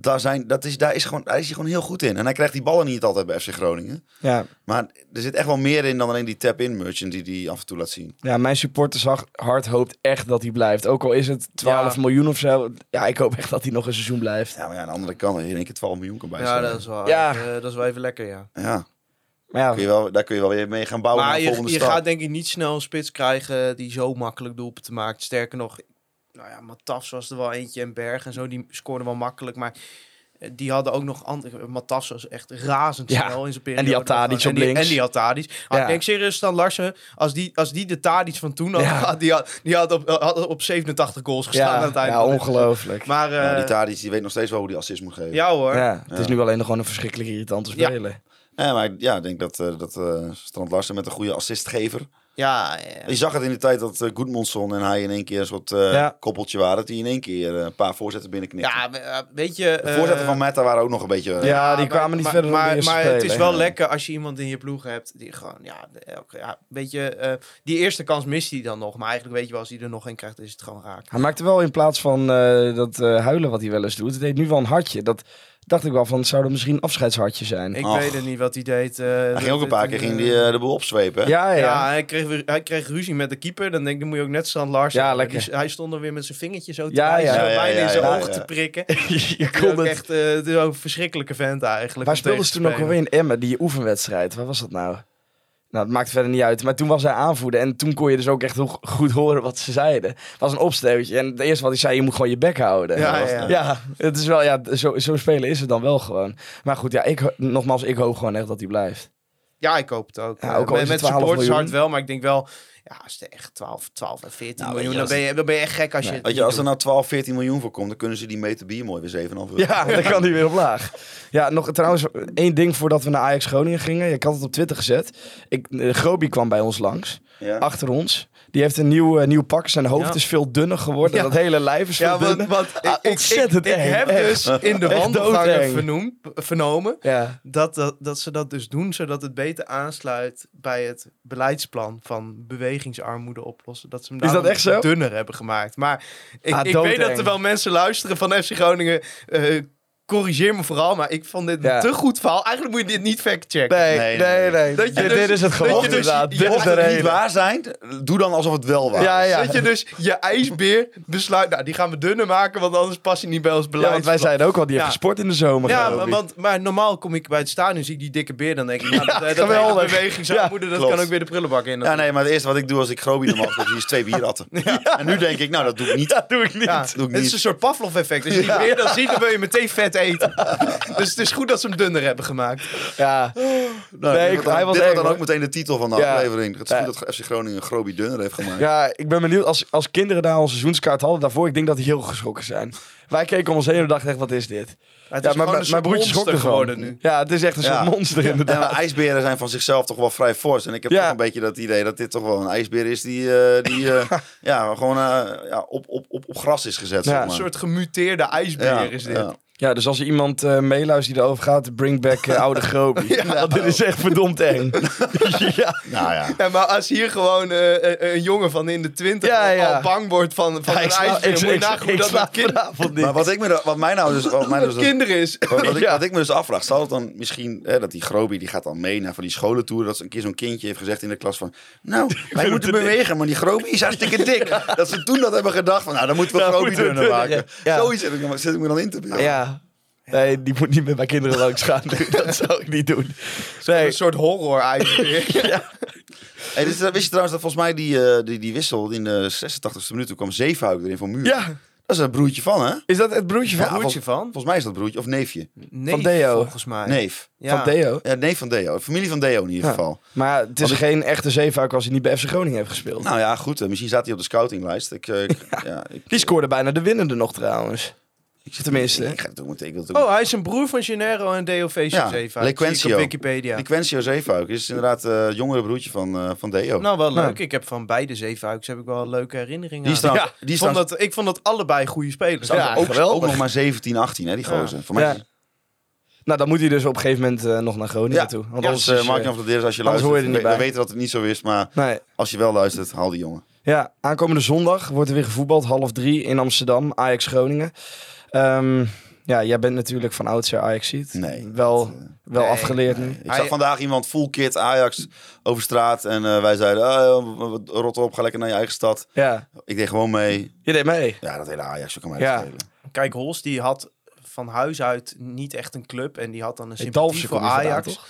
Daar, zijn, dat is, daar, is gewoon, daar is hij gewoon heel goed in. En hij krijgt die ballen niet altijd bij FC Groningen. Ja. Maar er zit echt wel meer in dan alleen die tap-in merchant die hij af en toe laat zien. ja, mijn supportershart hoopt echt dat hij blijft. Ook al is het 12 Ja. miljoen of zo. Ja, ik hoop echt dat hij nog een seizoen blijft. Ja, maar ja, aan de andere kant, in één keer 12 miljoen kan bij Ja, dat is wel, Ja. eh, dat is wel even lekker, ja. Ja, Maar kun je ja, wel, daar kun je wel weer mee gaan bouwen naar Maar je, gaat denk ik niet snel een spits krijgen die zo makkelijk doelpunten maakt. Sterker nog, nou ja, Matas was er wel eentje en Berg en zo, die scoorden wel makkelijk. Maar eh, die hadden ook nog andere... Matas was echt razendsnel in zijn periode. en die had Tadic en op die, links. En die had Tadic. Maar Ja. ik denk serieus dan Larsen, als die, als die de Tadic van toen had Ja. die had, die had, op, had op 87 goals gestaan aan ja, het einde. ja van dit ongelooflijk. Maar Ja, die eh, Tadic die weet nog steeds wel hoe die assist moet geven. ja hoor. Ja, het is nu alleen nog gewoon een verschrikkelijk irritante speler. Ja, maar ja, ik denk dat, eh dat eh Strand Larsen met een goede assistgever Ja, ja. Je zag het in de tijd dat uh, Goedmondson en hij in één keer een soort eh, Ja. koppeltje waren. Dat die in één keer eh, een paar voorzetten binnenknipte. ja we- eh, weet je... de voorzetten eh, van Meta waren ook nog een beetje... Ja, die maar- kwamen niet maar, verder maar, maar het is wel Ja. lekker als je iemand in je ploeg hebt die gewoon, ja, ja weet je, eh, die eerste kans mist hij dan nog. Maar eigenlijk weet je wel, als hij er nog een krijgt, is het gewoon raak. Hij maakte wel in plaats van eh, dat eh, huilen wat hij wel eens doet, het deed nu wel een hartje. Dat dacht ik wel van, het zou er misschien een afscheidshartje zijn. Ik Och. weet het niet wat hij deed. eh, hij ging ook een paar keer ging die, eh, de boel opzwepen. ja, ja. Ja, hij, kreeg, weer- hij kreeg ruzie met de keeper. Dan denk ik, dan moet je ook net Strand Larsen. Ja, hebben. lekker. Die- hij stond er weer met zijn vingertje zo te Ja, ja. zo Ja, ja, bijna in ja, zijn ja, oog ja. te prikken. (laughs) je kon ook het. echt eh, een verschrikkelijke vent eigenlijk. Waar tegen ze toen ook alweer in Emmen, die oefenwedstrijd? Waar was dat nou? Nou, het maakt verder niet uit. Maar toen was hij aanvoerder en toen kon je dus ook echt heel goed horen wat ze zeiden. Het was een opstootje en het eerste wat hij zei, je moet gewoon je bek houden. Ja, was- ja. ja, het is wel, ja, zo, zo spelen is het dan wel gewoon. Maar goed, ja, ik, nogmaals, ik hoop gewoon echt dat hij blijft. Ja, ik hoop het ook. Ja, Eh, ook al met is het met 12 supporters hard wel, maar ik denk wel... Ja, als het echt 12, 12 en 14 Nou, miljoen, je, dan ben, je, dan ben je echt gek als je Nee. Weet je, als er nou 12, 14 miljoen voor komt, dan kunnen ze die meter bier mooi weer 7,5 euro. Ja, (laughs) dan kan hij weer omlaag. Ja, nog trouwens één ding voordat we naar Ajax Groningen gingen. Ik had het op Twitter gezet. Ik, eh, Groby kwam bij ons langs, Ja. achter ons. Die heeft een nieuw, eh, nieuw pak. Zijn hoofd Ja. is veel dunner geworden. Ja. Dat hele lijf is veel Ja, dunner. want ik, ik, ontzettend ik, ik eng, heb echt. dus in de wandelgangen vernoemd, vernomen dat, dat, dat ze dat dus doen zodat het beter aansluit bij het beleidsplan van bewegingsarmoede oplossen. Dat ze hem echt zo? dunner hebben gemaakt. Maar ik, Ah, ik weet dat er wel mensen luisteren van FC Groningen. eh, corrigeer me vooral, maar ik vond dit Ja. een te goed verhaal. Eigenlijk moet je dit niet factchecken. Nee, Nee, nee, nee, nee. Dat je Dit- dus- dit is het dat gewoon dus- inderdaad. ja, Dit Mocht is de het niet waar zijn, doe dan alsof het wel waar Ja, is. ja. Dat je dus je ijsbeer besluit, nou die gaan we dunner maken, want anders past hij niet bij ons Ja, beleid. want wij zeiden ook al, die heeft gesport in de zomer. Ja, maar, want, maar normaal kom ik bij het stadion, zie ik die dikke beer, dan denk ik, nou, dat, dat, dat geweldig. hele bewegingsarmoede, dat klopt. kan ook weer de prullenbak in. Ja, nee, maar het eerste wat ik doe als ik Grobi normaal zie, is twee bierratten. (laughs) En nu denk ik, nou, dat doe ik niet. dat doe ik niet. Ja, doe ik het is een soort Pavlov-effect. Als je die beer dan ziet, dan wil je meteen vet eten. (laughs) dus het is goed dat ze hem dunner hebben gemaakt. Ja. Nou, Nee, ik- dan, hij was dit eng, wordt dan ook meteen de titel van de Ja. aflevering. Het is Ja. goed dat FC Groningen een Grobi Dunner heeft gemaakt. ja, ik ben benieuwd. Als, als kinderen daar een seizoenskaart hadden daarvoor, ik denk dat die heel geschrokken zijn. Wij keken om ons heen en dachten echt, wat is dit? Ja, gewoon maar een mijn broertje ervan. geworden nu. Ja, het is echt een Ja. soort monster Ja, inderdaad. maar ijsberen zijn van zichzelf toch wel vrij fors. En ik heb Ja. toch een beetje dat idee dat dit toch wel een ijsbeer is die, eh, die eh, (laughs) ja, gewoon eh, ja, op, op, op, op gras is gezet. Ja, zeg Een maar. soort gemuteerde ijsbeer ja, is dit. Ja. Ja, dus als er iemand eh meeluistert die erover gaat, bring back eh, oude Grobi. Want (laughs) dit is echt verdomd eng. (laughs) ja. Nou ja. Ja, maar als hier gewoon eh, een, een jongen van in de twintig Ja, ja. al bang wordt van, van Ja, een ijsbeer, ik- moet je ik- nagaan hoe ik dat kind- niet. Maar wat, ik me, wat mij nou dus, wat mij dus, met kinderen is. Wat, (laughs) wat ik, Ja. wat ik me dus afvraag, zal het dan misschien, hè, dat die Grobi die gaat dan mee naar van die scholentour, dat ze een keer zo'n kindje heeft gezegd in de klas van, nou, wij moeten bewegen, maar die Grobi is hartstikke dik. dat ze toen dat hebben gedacht van, nou, dan moeten we Nou, Grobi dunner maken. ja. Ja. Zoiets zit ik, zit ik me dan in te beelden. Ja. Nee, die moet niet met mijn kinderen langs gaan. (laughs) Dat zou ik niet doen. Nee. Een soort horror ijsbeer. (laughs) Hey, dus, eh, wist je trouwens dat volgens mij die, eh, die, die wissel in de 86e minuut, toen kwam Zeefuik erin van Muur. Ja, Dat is een broertje van, hè? is dat het broertje van, Ja, Broertje van? Volgens mij is dat broertje, of neefje. Nee, Van Deo. volgens mij. Neef. Ja. van Theo? Ja, neef van Deo. Familie van Deo in ieder Ja. geval. Maar het is Want geen echte zeefuik als hij niet bij FC Groningen heeft gespeeld. Nou ja, goed. eh, misschien staat hij op de scoutinglijst. Ik, eh, (laughs) ik, ja. ik, Die scoorde bijna de winnende nog trouwens. Ik zit tenminste. Ik, ga het ook meteen. Ik wil het ook Oh, hij is een broer van Gennaro en DOV Ja, Zeefuik. Lequencio. Op Wikipedia. Die Quencio Zeefuik is inderdaad eh, het jongere broertje van, eh, van Deo. Nou, wel leuk. Ik heb van beide Zeefuiks heb ik wel leuke herinneringen die aan. Ja, die is ik, vond trouwens- dat, ik vond dat allebei goede spelers. Ja, ook, geweldig. ook nog maar 17, 18, hè, die Ja. gozer. Voor mij Ja. Nou, dan moet hij dus op een gegeven moment eh, nog naar Groningen Ja. toe. Want ja, anders is, maak je af dat dit is als je luistert. hoor je er niet we, we weten dat het niet zo is, maar Nee. als je wel luistert, haal die jongen. Ja, aankomende zondag wordt er weer gevoetbald. Half drie in Amsterdam. Ajax Groningen. Ehm, ja, jij bent natuurlijk van oudsher Ajax ziet. Nee, Wel, eh, wel nee, afgeleerd Nee. nu. Ik zag vandaag iemand full kit Ajax over straat. En eh, wij zeiden, oh, rot op, ga lekker naar je eigen stad. Ja, Ik deed gewoon mee. je deed mee. Ja, dat hele Ajax, kan mij Ja. dat schelen. Kijk, Hols die had van huis uit niet echt een club. En die had dan een sympathie voor vandaan, Ajax.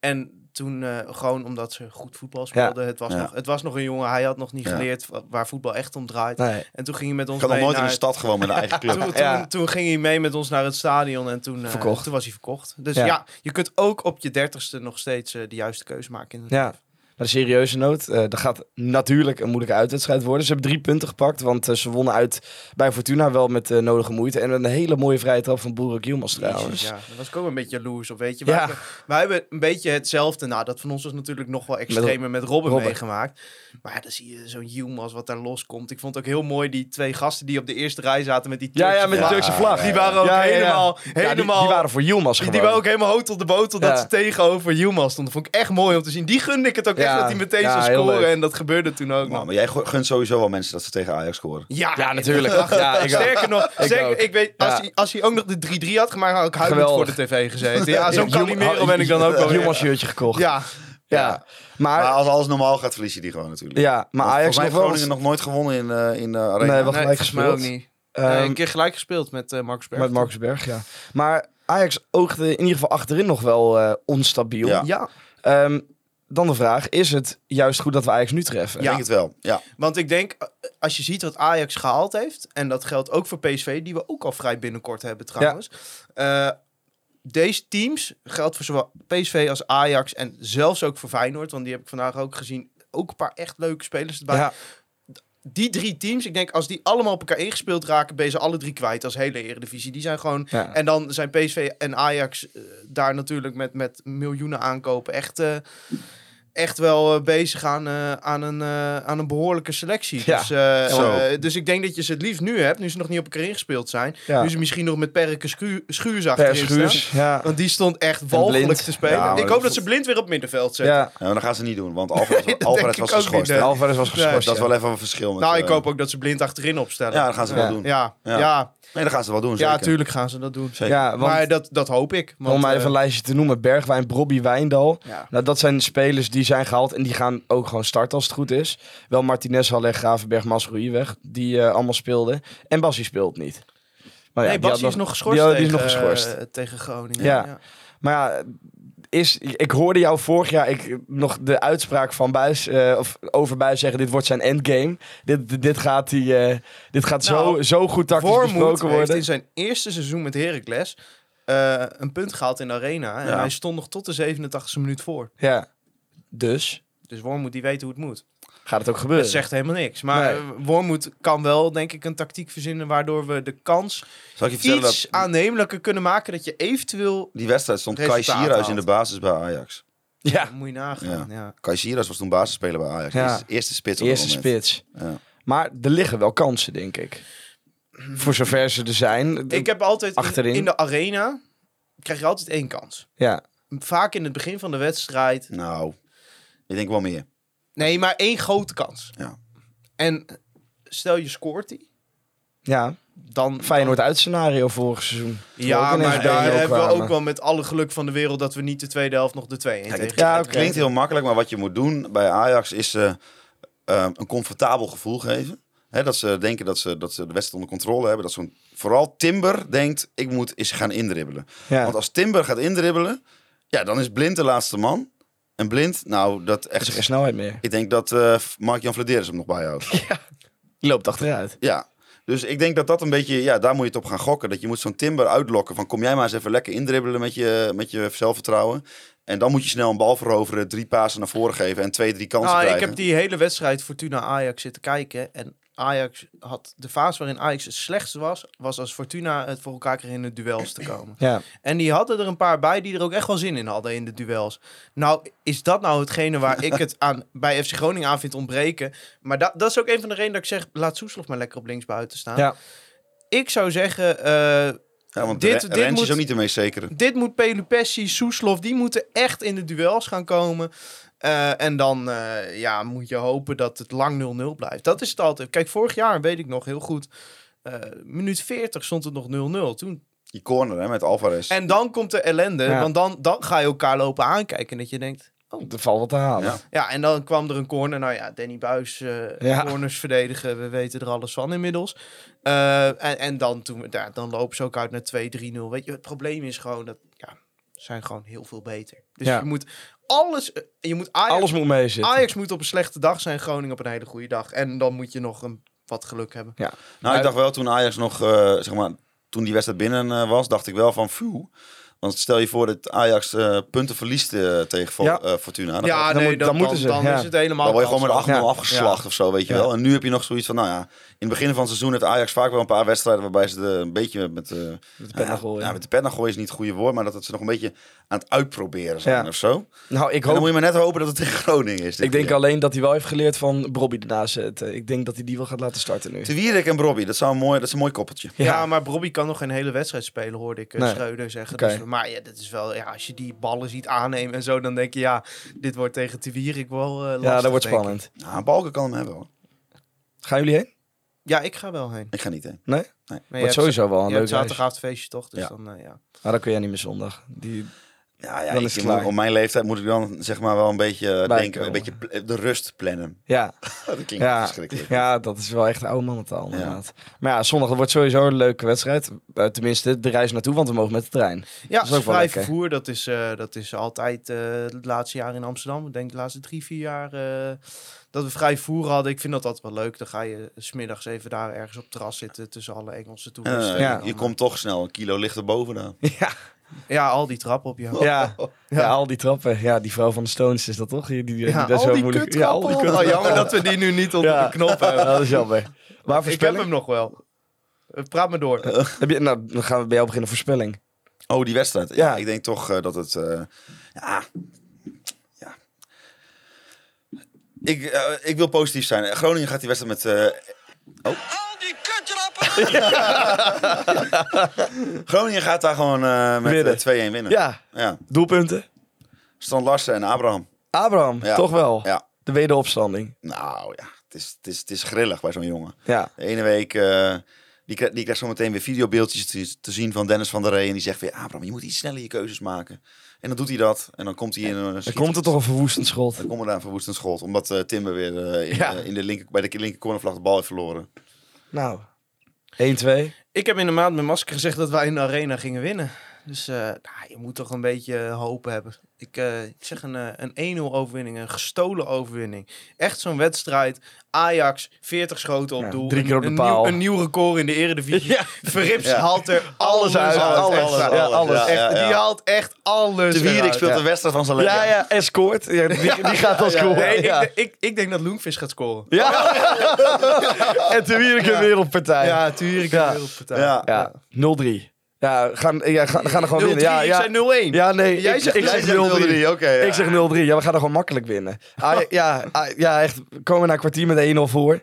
En toen eh, gewoon omdat ze goed voetbal speelden. Het, was Ja. nog, het was nog een jongen. Hij had nog niet Ja. geleerd wa- waar voetbal echt om draait. Nee. En toen ging hij met ons Ik had nog mee nooit in naar... een stad gewoon met een eigen (laughs) club. Toen, toen, Ja. toen ging hij mee met ons naar het stadion en toen, Verkocht. toen was hij verkocht. Dus Ja. je kunt ook op je dertigste nog steeds eh, de juiste keuze maken. In het Ja. leven. Naar de serieuze noot. eh dat gaat natuurlijk een moeilijke uitwedstrijd worden. Ze hebben drie punten gepakt, want eh, ze wonnen uit bij Fortuna wel met de nodige moeite. En een hele mooie vrije trap van Boerak Yilmaz trouwens. Ja, daar was ik ook een beetje jaloers op, weet je. Ja. Wij, hebben, wij hebben een beetje hetzelfde. Nou, dat van ons was natuurlijk nog wel extremer met Robben, Robben. meegemaakt. Maar ja, dan zie je zo'n Yilmaz wat daar loskomt. Ik vond het ook heel mooi, die twee gasten die op de eerste rij zaten met die Ja, Turkse ja, met de. Turkse vlag. Die waren ook Ja, ja, ja. helemaal... Ja, die- helemaal die, waren voor Yilmaz die, gewoon. die waren ook helemaal hoog tot de botel dat Ja. ze tegenover Yilmaz stonden. Vond ik echt mooi om te zien. Die gunde ik het ook echt Ja. dat hij meteen Ja, zou scoren. En dat gebeurde toen ook nog. maar jij gu- gunt sowieso wel mensen dat ze tegen Ajax scoren. Ja, Ja, natuurlijk. (laughs) Ja, ik. Sterker nog, Ik weet, als, Ja. hij, als hij ook nog de 3-3 had gemaakt, had ik huilend voor de tv gezeten. Ja, zo'n Calimero ben ik dan ook wel. Yilmaz shirtje gekocht. Ja, Ja. Maar Maar, als alles normaal gaat, verlies je die gewoon natuurlijk. ja, maar Want Ajax heeft Groningen nog nooit gewonnen in, eh, in de arena. Nee, nee, gelijk ook gespeeld. niet. Ehm, Nee, een keer gelijk gespeeld met eh Marcus Berg. Met Marcus Berg, ja. Maar Ajax oogde in ieder geval achterin nog wel eh, onstabiel. Ja. Ja, Ehm, dan de vraag, is het juist goed dat we Ajax nu treffen? Ik denk het wel, ja. want ik denk, eh, als je ziet wat Ajax gehaald heeft, en dat geldt ook voor PSV, die we ook al vrij binnenkort hebben trouwens. Eh, deze teams geldt voor zowel PSV als Ajax en zelfs ook voor Feyenoord, want die heb ik vandaag ook gezien. Ook een paar echt leuke spelers erbij. Ja, Die drie teams, ik denk als die allemaal op elkaar ingespeeld raken, ben je ze alle drie kwijt als hele Eredivisie. Die zijn gewoon ja. En dan zijn PSV en Ajax eh, daar natuurlijk met, met miljoenen aankopen echt, eh, echt wel eh, bezig aan, eh, aan, een, eh, aan een behoorlijke selectie. Ja, Dus, zo. dus ik denk dat je ze het liefst nu hebt, nu ze nog niet op elkaar ingespeeld zijn. Ja. Nu ze misschien nog met Perke Schu Schuurs achterin Schuurs, staan. ja. Want die stond echt walgelijk te spelen. Ja, ik hoop dat ze blind weer op middenveld zetten. ja. Ja, maar dat gaan ze niet doen, want Alvarez, was ook geschorst. nee. Alvarez was geschorst. Dat is wel even een verschil. Met, Nou, ik hoop ook dat ze blind achterin opstellen. Ja, dat gaan ze Ja. wel doen. ja, Ja. Ja. Nee, dat gaan ze wel doen, ja, zeker. tuurlijk gaan ze dat doen. Zeker. Ja, want Maar dat, dat hoop ik. om Want, maar even eh, een lijstje te noemen. Bergwijn, Brobby, Wijndal. ja. Nou, dat zijn spelers die zijn gehaald en die gaan ook gewoon starten als het goed is. Wel Martinez, Halle, Gravenberg, Masroei weg, die eh, allemaal speelden. En Bassi speelt niet. Maar ja, nee, die Bassi is nog geschorst, die had- die is nog geschorst. eh, tegen Groningen. Ja. Maar ja, is, ik hoorde jou vorig jaar ik, nog de uitspraak van Buis, eh, of over Buis zeggen, dit wordt zijn endgame. Dit, dit, dit gaat, die, eh, dit gaat Nou, zo, zo goed tactisch besproken worden. in zijn eerste seizoen met Heracles eh, een punt gehaald in de arena. En Ja. hij stond nog tot de 87e minuut voor. Ja, dus Dus Wormoed die weet hoe het moet. Gaat het ook gebeuren. Dat zegt helemaal niks. Maar Nee. Wormoed kan wel, denk ik, een tactiek verzinnen... waardoor we de kans Zal ik je vertellen iets dat aannemelijker kunnen maken... dat je eventueel... die wedstrijd stond Kai Sierhuis in de basis bij Ajax. Ja, Moet je nagaan, ja. Kai Sierhuis was toen basisspeler bij Ajax. Ja. Eerste, spits op eerste spits. Ja. Maar er liggen wel kansen, denk ik. Voor zover ze er zijn. Ik heb altijd... In, Achterin. in de arena krijg je altijd één kans. Ja, Vaak in het begin van de wedstrijd... Nou, ik denk wel meer. Nee, maar één grote kans. Ja. En stel je scoort die, ja. dan... Feyenoord uit scenario vorig seizoen. Ja, maar daar tegen hebben we ook wel met alle geluk van de wereld dat we niet de tweede helft nog de 2-1 tegen Kijk, het, Ja, het klinkt heel makkelijk, maar wat je moet doen bij Ajax is eh, eh, een comfortabel gevoel geven. Hè, dat ze denken dat ze, dat ze de wedstrijd onder controle hebben. Dat zo'n, vooral Timber denkt, ik moet eens gaan indribbelen. Ja. Want als Timber gaat indribbelen, ja, dan is Blind de laatste man. En Blind, nou, dat is echt... geen snelheid meer. Ik denk dat eh Mark-Jan Vladeris hem nog bijhoudt. (laughs) Die loopt achteruit. Ja, dus ik denk dat dat een beetje, ja, daar moet je het op gaan gokken. Dat je moet zo'n Timber uitlokken van kom jij maar eens even lekker indribbelen met je, met je zelfvertrouwen. En dan moet je snel een bal veroveren, drie pasen naar voren geven en twee, drie kansen Ah, ik krijgen. heb die hele wedstrijd Fortuna Ajax zitten kijken. En Ajax had de fase waarin Ajax het slechtste was, was als Fortuna het voor elkaar kreeg in de duels te komen. Ja. En die hadden er een paar bij die er ook echt wel zin in hadden in de duels. Nou, is dat nou hetgene waar ik het aan (laughs) bij FC Groningen aan vind ontbreken? Maar dat, dat is ook een van de redenen dat ik zeg, laat Soeslof maar lekker op links buiten staan. Ja. Ik zou zeggen, eh, ja, want dit- dit, moet- is ook niet de meest zekere. dit moet Pelupessi, Soeslof, die moeten echt in de duels gaan komen. Eh, en dan eh, ja, moet je hopen dat het lang 0-0 blijft. Dat is het altijd. Kijk, vorig jaar weet ik nog heel goed. eh, minuut 40 stond het nog 0-0. Toen... Die corner hè, met Alvarez. En dan komt de ellende. Ja. Want dan, dan ga je elkaar lopen aankijken. En dat je denkt... Er valt wat te halen. Ja. Ja, en dan kwam er een corner. Nou ja, Danny Buis, eh, Ja. corners verdedigen. We weten er alles van inmiddels. Eh, en, en dan, toen, we- ja, dan lopen ze ook uit naar 2-3-0. Weet je, het probleem is gewoon dat... Ja, ze zijn gewoon heel veel beter. Dus Ja. je moet alles... eh, Je moet Ajax, Alles moet meezitten. Ajax moet op een slechte dag zijn. Groningen op een hele goede dag. En dan moet je nog een, wat geluk hebben. Nou, ik dacht wel toen Ajax nog, eh, zeg maar, toen die wedstrijd binnen was, dacht ik wel van, phew, Want stel je voor dat Ajax eh, punten verliest eh, tegen Ja. eh, Fortuna. Dan, Ja, dan nee, moet- dan, dan moeten ze, dan ja. is het helemaal dan word je gewoon met 8-0 kansloos. afgeslacht of zo, weet je Ja. wel. En nu heb je nog zoiets van, nou ja, in het begin van het seizoen heeft Ajax vaak wel een paar wedstrijden waarbij ze de, een beetje met, Met de pen naar gooien. ja, met de pen naar gooien is niet het goede woord, maar dat het ze nog een beetje aan het uitproberen zijn Ja. of zo. Nou, ik En dan hoop moet je maar net hopen dat het tegen Groningen is. Ik denk keer. alleen dat hij wel heeft geleerd van Bobby ernaast zetten. Ik denk dat hij die wel gaat laten starten nu. Te Wierik en Brobby, dat, zou een mooi, dat is een mooi koppeltje. Ja, maar Bobby kan nog geen hele wedstrijd spelen, hoorde ik eh, Nee. Schreuder zeggen. Dus, maar ja, dat is wel, ja, als je die ballen ziet aannemen en zo, dan denk je, ja, dit wordt tegen Te Wierik wel eh lastig. ja, dat wordt ik. spannend. Ja, Balken kan hem hebben hoor. Gaan jullie heen? Ja, ik ga wel heen. Ik ga niet heen. Nee? Nee, Wordt sowieso wel een je leuk hebt reis. zaterdagavondfeestje toch, dus Ja. dan, eh, ja. Maar dan kun jij niet meer zondag. Die... Ja, ja Dan is het moet- klaar. op mijn leeftijd moet ik dan zeg maar wel een beetje eh, denken, een beetje pl- de rust plannen. Ja, (laughs) dat klinkt ja, verschrikkelijk. ja, dat is wel echt oude mannentaal inderdaad. Maar ja, zondag wordt sowieso een leuke wedstrijd. Eh, tenminste, de reis naartoe, want we mogen met de trein. Ja, is ook wel vrij vervoer, dat is, eh, dat is altijd eh het laatste jaar in Amsterdam. Ik denk de laatste drie, vier jaar eh, dat we vrij vervoer hadden. Ik vind dat altijd wel leuk. Dan ga je smiddags even daar ergens op terras zitten tussen alle Engelse toeristen. Eh, Ja. Je komt toch snel een kilo lichter bovenaan. (laughs) Ja, Ja, al die trappen op je hoofd. (laughs) ja, ja. al die trappen. Ja, die vrouw van de Stones is dat toch? Die, die, die, Ja, al zo die moeilijk... Ja, al die Oh, jammer dat we die nu niet onder Ja. de knop (laughs) hebben. dat is jammer. Maar Ik heb hem nog wel. Eh, Praat maar door. Heb je, nou, dan gaan we bij jou beginnen. Voorspelling. Oh, die wedstrijd. Ja, ik denk toch eh, dat het... eh, ja, ja. Ik, eh, ik wil positief zijn. Groningen gaat die wedstrijd met... eh, Al die (laughs) Groningen gaat daar gewoon eh, met Winnen. eh, 2-1 winnen. Ja, ja. doelpunten. Strand Larsen en Abraham. Abraham, Ja. toch wel. Ja. De wederopstanding. Nou ja, het is, het is, het is grillig bij zo'n jongen. Ja. De ene week, eh, die, krijgt, die krijgt zo meteen weer videobeeldjes te, te zien van Dennis van der Rey. En die zegt weer, Abraham, je moet iets sneller je keuzes maken. En dan doet hij dat. En dan komt hij in een... Dan komt er toch een verwoestend schot. Dan komt er daar een verwoestend schot. Omdat eh, Timber weer in, Ja. eh, in de linker, bij de linker cornervlag de bal heeft verloren. Nou, 1-2. Ik heb in de maand met Masker gezegd dat wij in de arena gingen winnen. Dus eh, nou, je moet toch een beetje eh, hoop hebben. Ik, ik zeg een, een 1-0 overwinning, een gestolen overwinning. Echt zo'n wedstrijd. Ajax, 40 schoten op Ja, doel. drie keer Een- op de een paal. Nieuw, een nieuw record in de eredivisie. (laughs) Ja. Verrips Ja. haalt er Alles uit, alles, Echt waar. ja, alles. Echt. Die haalt echt alles De Wierik speelt de wedstrijd van zijn leven. Ja, ja, en scoort. Ja, die, die (laughs) gaat al scoren. Nee, ik, ik, ik denk dat Loenvis gaat scoren. Ja. (laughs) en weer een wereldpartij. Ja, Ja. een wereldpartij. Ja, 0-3. Ja, gaan, ja, gaan, gaan er gewoon (laughs) 0-3, winnen. Ja, ik ja. zei 0-1. Ja, nee, Jij ik, zegt- ik zeg zegt 0-3. 0-3, oké, ja. Ik zeg 0-3. Ja, we gaan er gewoon makkelijk winnen. Ah, ja, ah, ja, echt. We komen na een kwartier met 1-0 voor.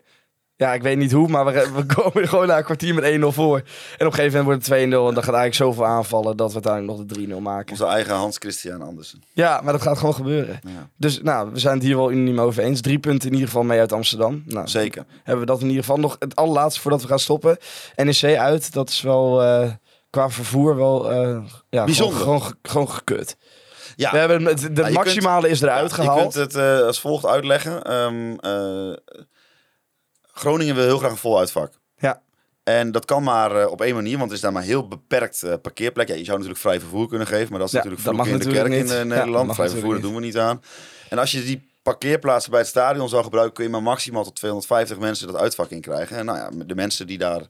Ja, ik weet niet hoe, maar we, we (laughs) komen gewoon na een kwartier met 1-0 voor. En op een gegeven moment wordt het 2-0. En dan gaat eigenlijk zoveel aanvallen dat we uiteindelijk nog de 3-0 maken. Onze eigen Hans Christian Andersen. Ja, maar dat gaat gewoon gebeuren. Ja. Dus nou, we zijn het hier wel unaniem over eens. Drie punten in ieder geval mee uit Amsterdam. Nou, Zeker. hebben we dat in ieder geval nog het allerlaatste voordat we gaan stoppen. NEC uit, dat is wel eh, qua vervoer wel eh, ja, Bijzonder. Gewoon, gewoon, ge- gewoon gekut. Ja. We hebben het, de Ja, maximale is eruit Ja, gehaald. Je kunt het eh, als volgt uitleggen. Ehm, eh, Groningen wil heel graag een vol uitvak. Ja. En dat kan maar op één manier, want er is daar maar heel beperkt parkeerplek. Ja, je zou natuurlijk vrij vervoer kunnen geven, maar dat is Ja, natuurlijk vloek in de kerk in Nederland. vrij vervoer, dat doen we niet aan. En als je die parkeerplaatsen bij het stadion zou gebruiken, kun je maar maximaal tot 250 mensen dat uitvak in krijgen. En nou ja, de mensen die daar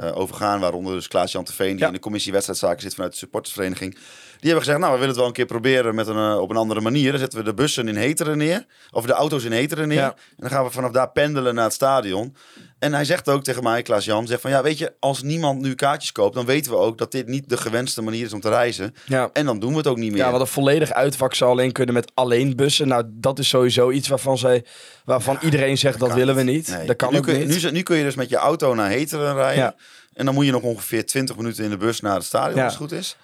over gaan, waaronder dus Klaas-Jan Teveen, die Ja. in de commissie wedstrijdzaken zit vanuit de supportersvereniging. Die hebben gezegd, nou, we willen het wel een keer proberen met een, eh, op een andere manier. Dan zetten we de bussen in Heteren neer, of de auto's in Heteren neer. Ja. En dan gaan we vanaf daar pendelen naar het stadion. En hij zegt ook tegen mij, Klaas-Jan, zegt van, ja, weet je, als niemand nu kaartjes koopt, dan weten we ook dat dit niet de gewenste manier is om te reizen. ja. En dan doen we het ook niet meer. Ja, want een volledig uitvak zou alleen kunnen met alleen bussen. Nou, dat is sowieso iets waarvan, zij, waarvan iedereen zegt dat willen we niet. Nee. Dat kan nu ook kun, je- niet. Nu, nu kun je dus met je auto naar Heteren rijden. Ja. En dan moet je nog ongeveer 20 minuten in de bus naar het stadion, als het goed is.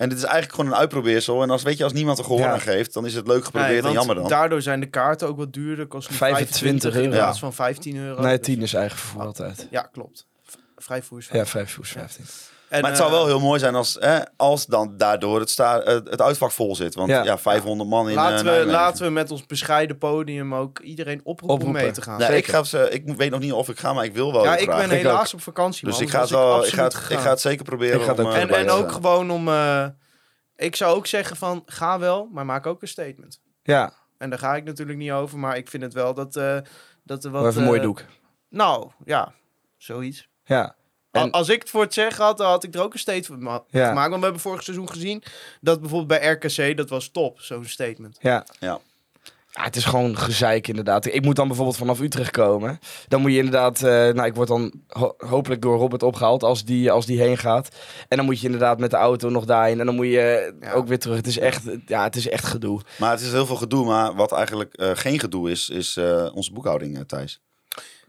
En dit is eigenlijk gewoon een uitprobeersel. En als, weet je, als niemand er gehoor Ja. aan geeft, dan is het leuk geprobeerd Nee, en jammer dan. Daardoor zijn de kaarten ook wat duurder. Kost nu 25 euro. in plaats van 15 euro. nee, Dus- 10 is eigen vervoer altijd. Ja, klopt. V- Vrijvoer is Ja, 5 voet 15. En, maar het zou eh, wel heel mooi zijn als, hè, als dan daardoor het, sta, het, het uitvak vol zit. Want ja, Ja. 500 man in Laten eh, we, Nijmegen. laten we met ons bescheiden podium ook iedereen oproepen, om mee te gaan. Nee, ik, ga, ze- ik weet nog niet of ik ga, maar ik wil wel ja, ik graag. ben Ik helaas op vakantie. Dus man, ik ga, het wel, ik, ga het, ik ga het zeker proberen. Ik ga het om, ook eh, En, en ook gewoon om... eh, ik zou ook zeggen van, ga wel, maar maak ook een statement. Ja, En daar ga ik natuurlijk niet over, maar ik vind het wel dat, eh dat er wat... wat even een mooi eh, doek. Nou, ja, zoiets. Ja. En- Als ik het voor het zeggen had, dan had ik er ook een statement ma- Ja. gemaakt. Want we hebben vorig seizoen gezien dat bijvoorbeeld bij RKC, dat was top, zo'n statement. Ja. Ja. Ja, het is gewoon gezeik inderdaad. Ik moet dan bijvoorbeeld vanaf Utrecht komen. Dan moet je inderdaad... eh, nou, ik word dan ho- hopelijk door Robert opgehaald als die, als die heen gaat. En dan moet je inderdaad met de auto nog daarheen. En dan moet je Ja. ook weer terug. Het is echt, ja, het is echt gedoe. Maar het is heel veel gedoe. Maar wat eigenlijk eh, geen gedoe is, is eh, onze boekhouding, Thijs.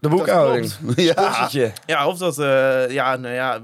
De boekhouding. (laughs) Ja. Ja, of dat, eh, ja, nou ja,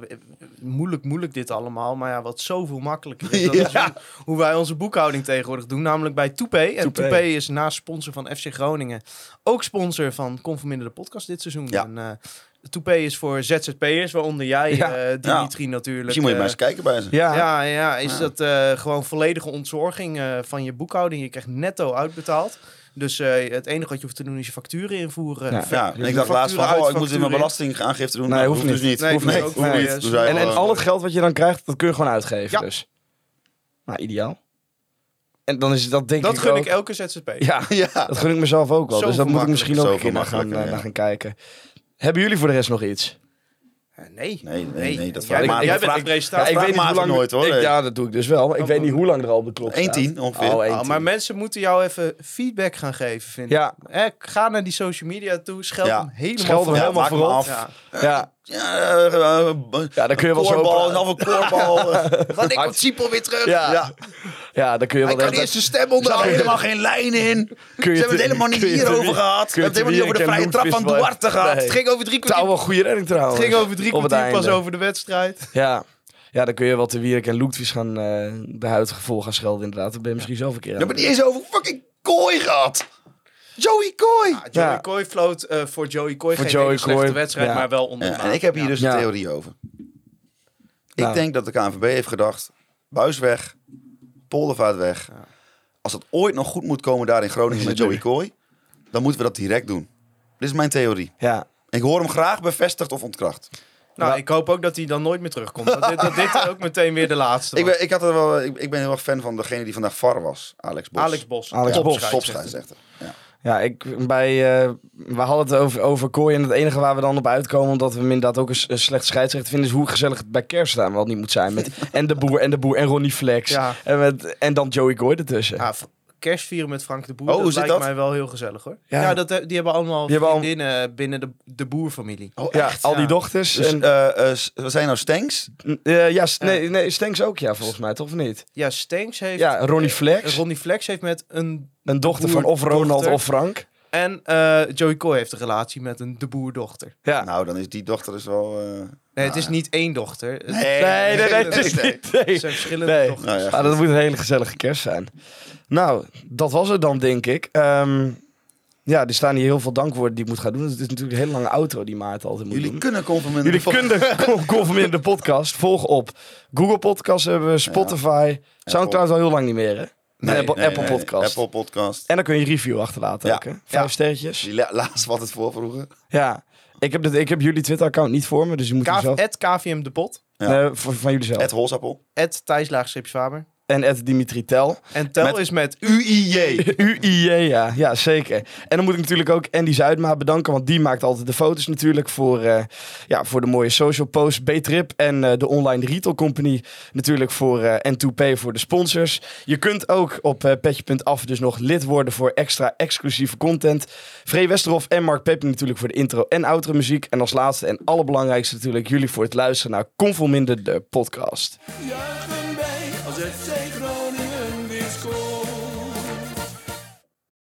moeilijk, moeilijk dit allemaal. Maar ja, wat zoveel makkelijker is, dat (laughs) is hoe, hoe wij onze boekhouding tegenwoordig doen. Namelijk bij Toupee. En. Toupee is naast sponsor van FC Groningen ook sponsor van Conforminder de podcast dit seizoen. Ja. En, eh, is voor ZZP'ers, waaronder jij, Ja. eh, Dimitri natuurlijk. Misschien moet je maar eens kijken bij ze. Ja. Ja, ja, is Ja. dat eh, gewoon volledige ontzorging eh, van je boekhouding. Je krijgt netto uitbetaald. Dus eh, het enige wat je hoeft te doen is je facturen invoeren. Ja. Je ik dacht laatst van, oh, ik moet in mijn belastingaangifte doen. Nee, Nou, hoeft dus niet. Nee, hoeft nee, niet. ook hoeft niet. zei En, en al het geld wat je dan krijgt, dat kun je gewoon uitgeven Ja. dus. Nou, ideaal. En dan is dat denk Dat ik gun ook... ik elke ZZP. Ja, (laughs) Ja. dat gun ik mezelf ook wel. Zo dus dat moet ik misschien nog een Zoveel keer naar gaan, eh, naar gaan kijken. Hebben jullie voor de rest nog iets? Eh, Nee. Nee, nee, nee, dat Jij, vraag bent- ik- jij bent presentator. ik weet niet hoe lang... nooit, hoor. ik- ja, dat doe ik dus wel. Ik Wat weet niet hoe lang er al op de klok staat. 1-10 ongeveer. Oh, Oh, 1-10. maar mensen moeten jou even feedback gaan geven, vind ik. Ja, Eh, ga naar die social media toe, scheld Ja. hem helemaal Scheld hem voor. helemaal voorop. ja. Ja, eh, ja, dan kun je wel zo... koorbal, en dan een koorbal. (laughs) Wanneer komt Siepel weer terug? Ja. Ja. ja, dan kun je wel... Hij kan de- eerst zijn stem Er onderhouden. helemaal geen lijn in. kun je Ze hebben het helemaal niet hierover gehad. We hebben het helemaal niet over de vrije trap van Duarte gehad. Het ging over drie kwartier, wel goede redding trouwens. het ging over drie het kwartier pas over de wedstrijd. Ja. ja, dan kun je wel te Wierik en Loetvis gaan eh, de huidige gevolg gaan schelden inderdaad. Dan ben je misschien zelf een keer hebben het niet eens over fucking kooi gehad. Joey Kooi. Ja, Joey Ja. Coy floot eh, voor Joey Coy Voor geen Joey hele slechte Coy, wedstrijd, ja. maar wel onder Ja, en ik heb hier dus een Ja. theorie over. Ik Nou. denk dat de KNVB heeft gedacht, Buis weg, Poldervaart weg. Als het ooit nog goed moet komen daar in Groningen met Joey Kooi, dan moeten we dat direct doen. Dit is mijn theorie. Ja, Ik hoor hem graag bevestigd of ontkracht. Nou, Ja. ik hoop ook dat hij dan nooit meer terugkomt. Dat dit, dat dit (laughs) ook meteen weer de laatste Ik ben, ik, had er wel, ik, ik ben heel erg fan van degene die vandaag VAR was, Alex Bos. Alex Bos. Alex Top Bos. scheidsrechter. Topscheidsrechter. Ja. ik, bij, eh, we hadden het over, over Kooi en het enige waar we dan op uitkomen, omdat we hem inderdaad ook een, slecht scheidsrechter vinden, is hoe gezellig het bij Kerstaan wel niet moet zijn. Met (laughs) en de boer en de boer en Ronnie Flex. Ja. En, met, en dan Joey Kooi ertussen. Ja, kerstvieren met Frank de Boer, Oh, dat lijkt dat? mij wel heel gezellig hoor. Ja. Ja, dat, die hebben allemaal Die hebben al- vriendinnen binnen de, de boerfamilie. Oh, ja, echt? al die Ja. dochters. Dus en, eh, eh, zijn nou Stenks? eh, ja, nee, nee, Stenks ook ja, volgens mij, toch of niet? Ja, Stenks heeft... Ja, Ronnie Flex. Ronnie Flex heeft met een... Een dochter van of Ronald dochter. of Frank. En eh, Joey Coy heeft een relatie met een de boerdochter. Ja. Nou, dan is die dochter dus wel... Nee, het is niet één dochter. Het Nee, nee, nee, nee, het is nee. niet. Nee. het zijn verschillende Nee. dochters. Nou ja, Ah, dat moet een hele gezellige kerst zijn. Nou, dat was het dan, denk ik. Ehm, ja, er staan hier heel veel dankwoorden die ik moet gaan doen. Het is natuurlijk een hele lange outro die Maarten altijd moet Jullie doen. kunnen conformeren. Jullie kunnen (laughs) conformeren de podcast. Volg op Google Podcast hebben we, Spotify. Soundcloud al heel lang niet meer, hè? En Apple, Apple Podcast. Apple Podcast. En dan kun je een review achterlaten Ja. ook, hè? Vijf Ja. sterretjes. Die la- laatst wat het voor vroeger. Ja. Ik heb, dit, ik heb jullie Twitter-account niet voor me, dus je moet hem K- zelf... KVM de Pot. Ja. Nee, van, van jullie zelf. Het Holsappel. Thijs. En Ed Dimitri Tel. En Tel Met- is met. UIJ. UIJ, (laughs) ja. ja, zeker. En dan moet ik natuurlijk ook Andy Zuidma bedanken, want die maakt altijd de foto's natuurlijk voor, eh, ja, voor de mooie social posts. B-Trip en eh, de Online Retail Company natuurlijk voor eh N2P voor de sponsors. Je kunt ook op petje.af dus nog lid worden voor extra exclusieve content. Vree Westerhof en Mark Pepping natuurlijk voor de intro en outro muziek. En als laatste en allerbelangrijkste natuurlijk jullie voor het luisteren naar Convolminder, de podcast.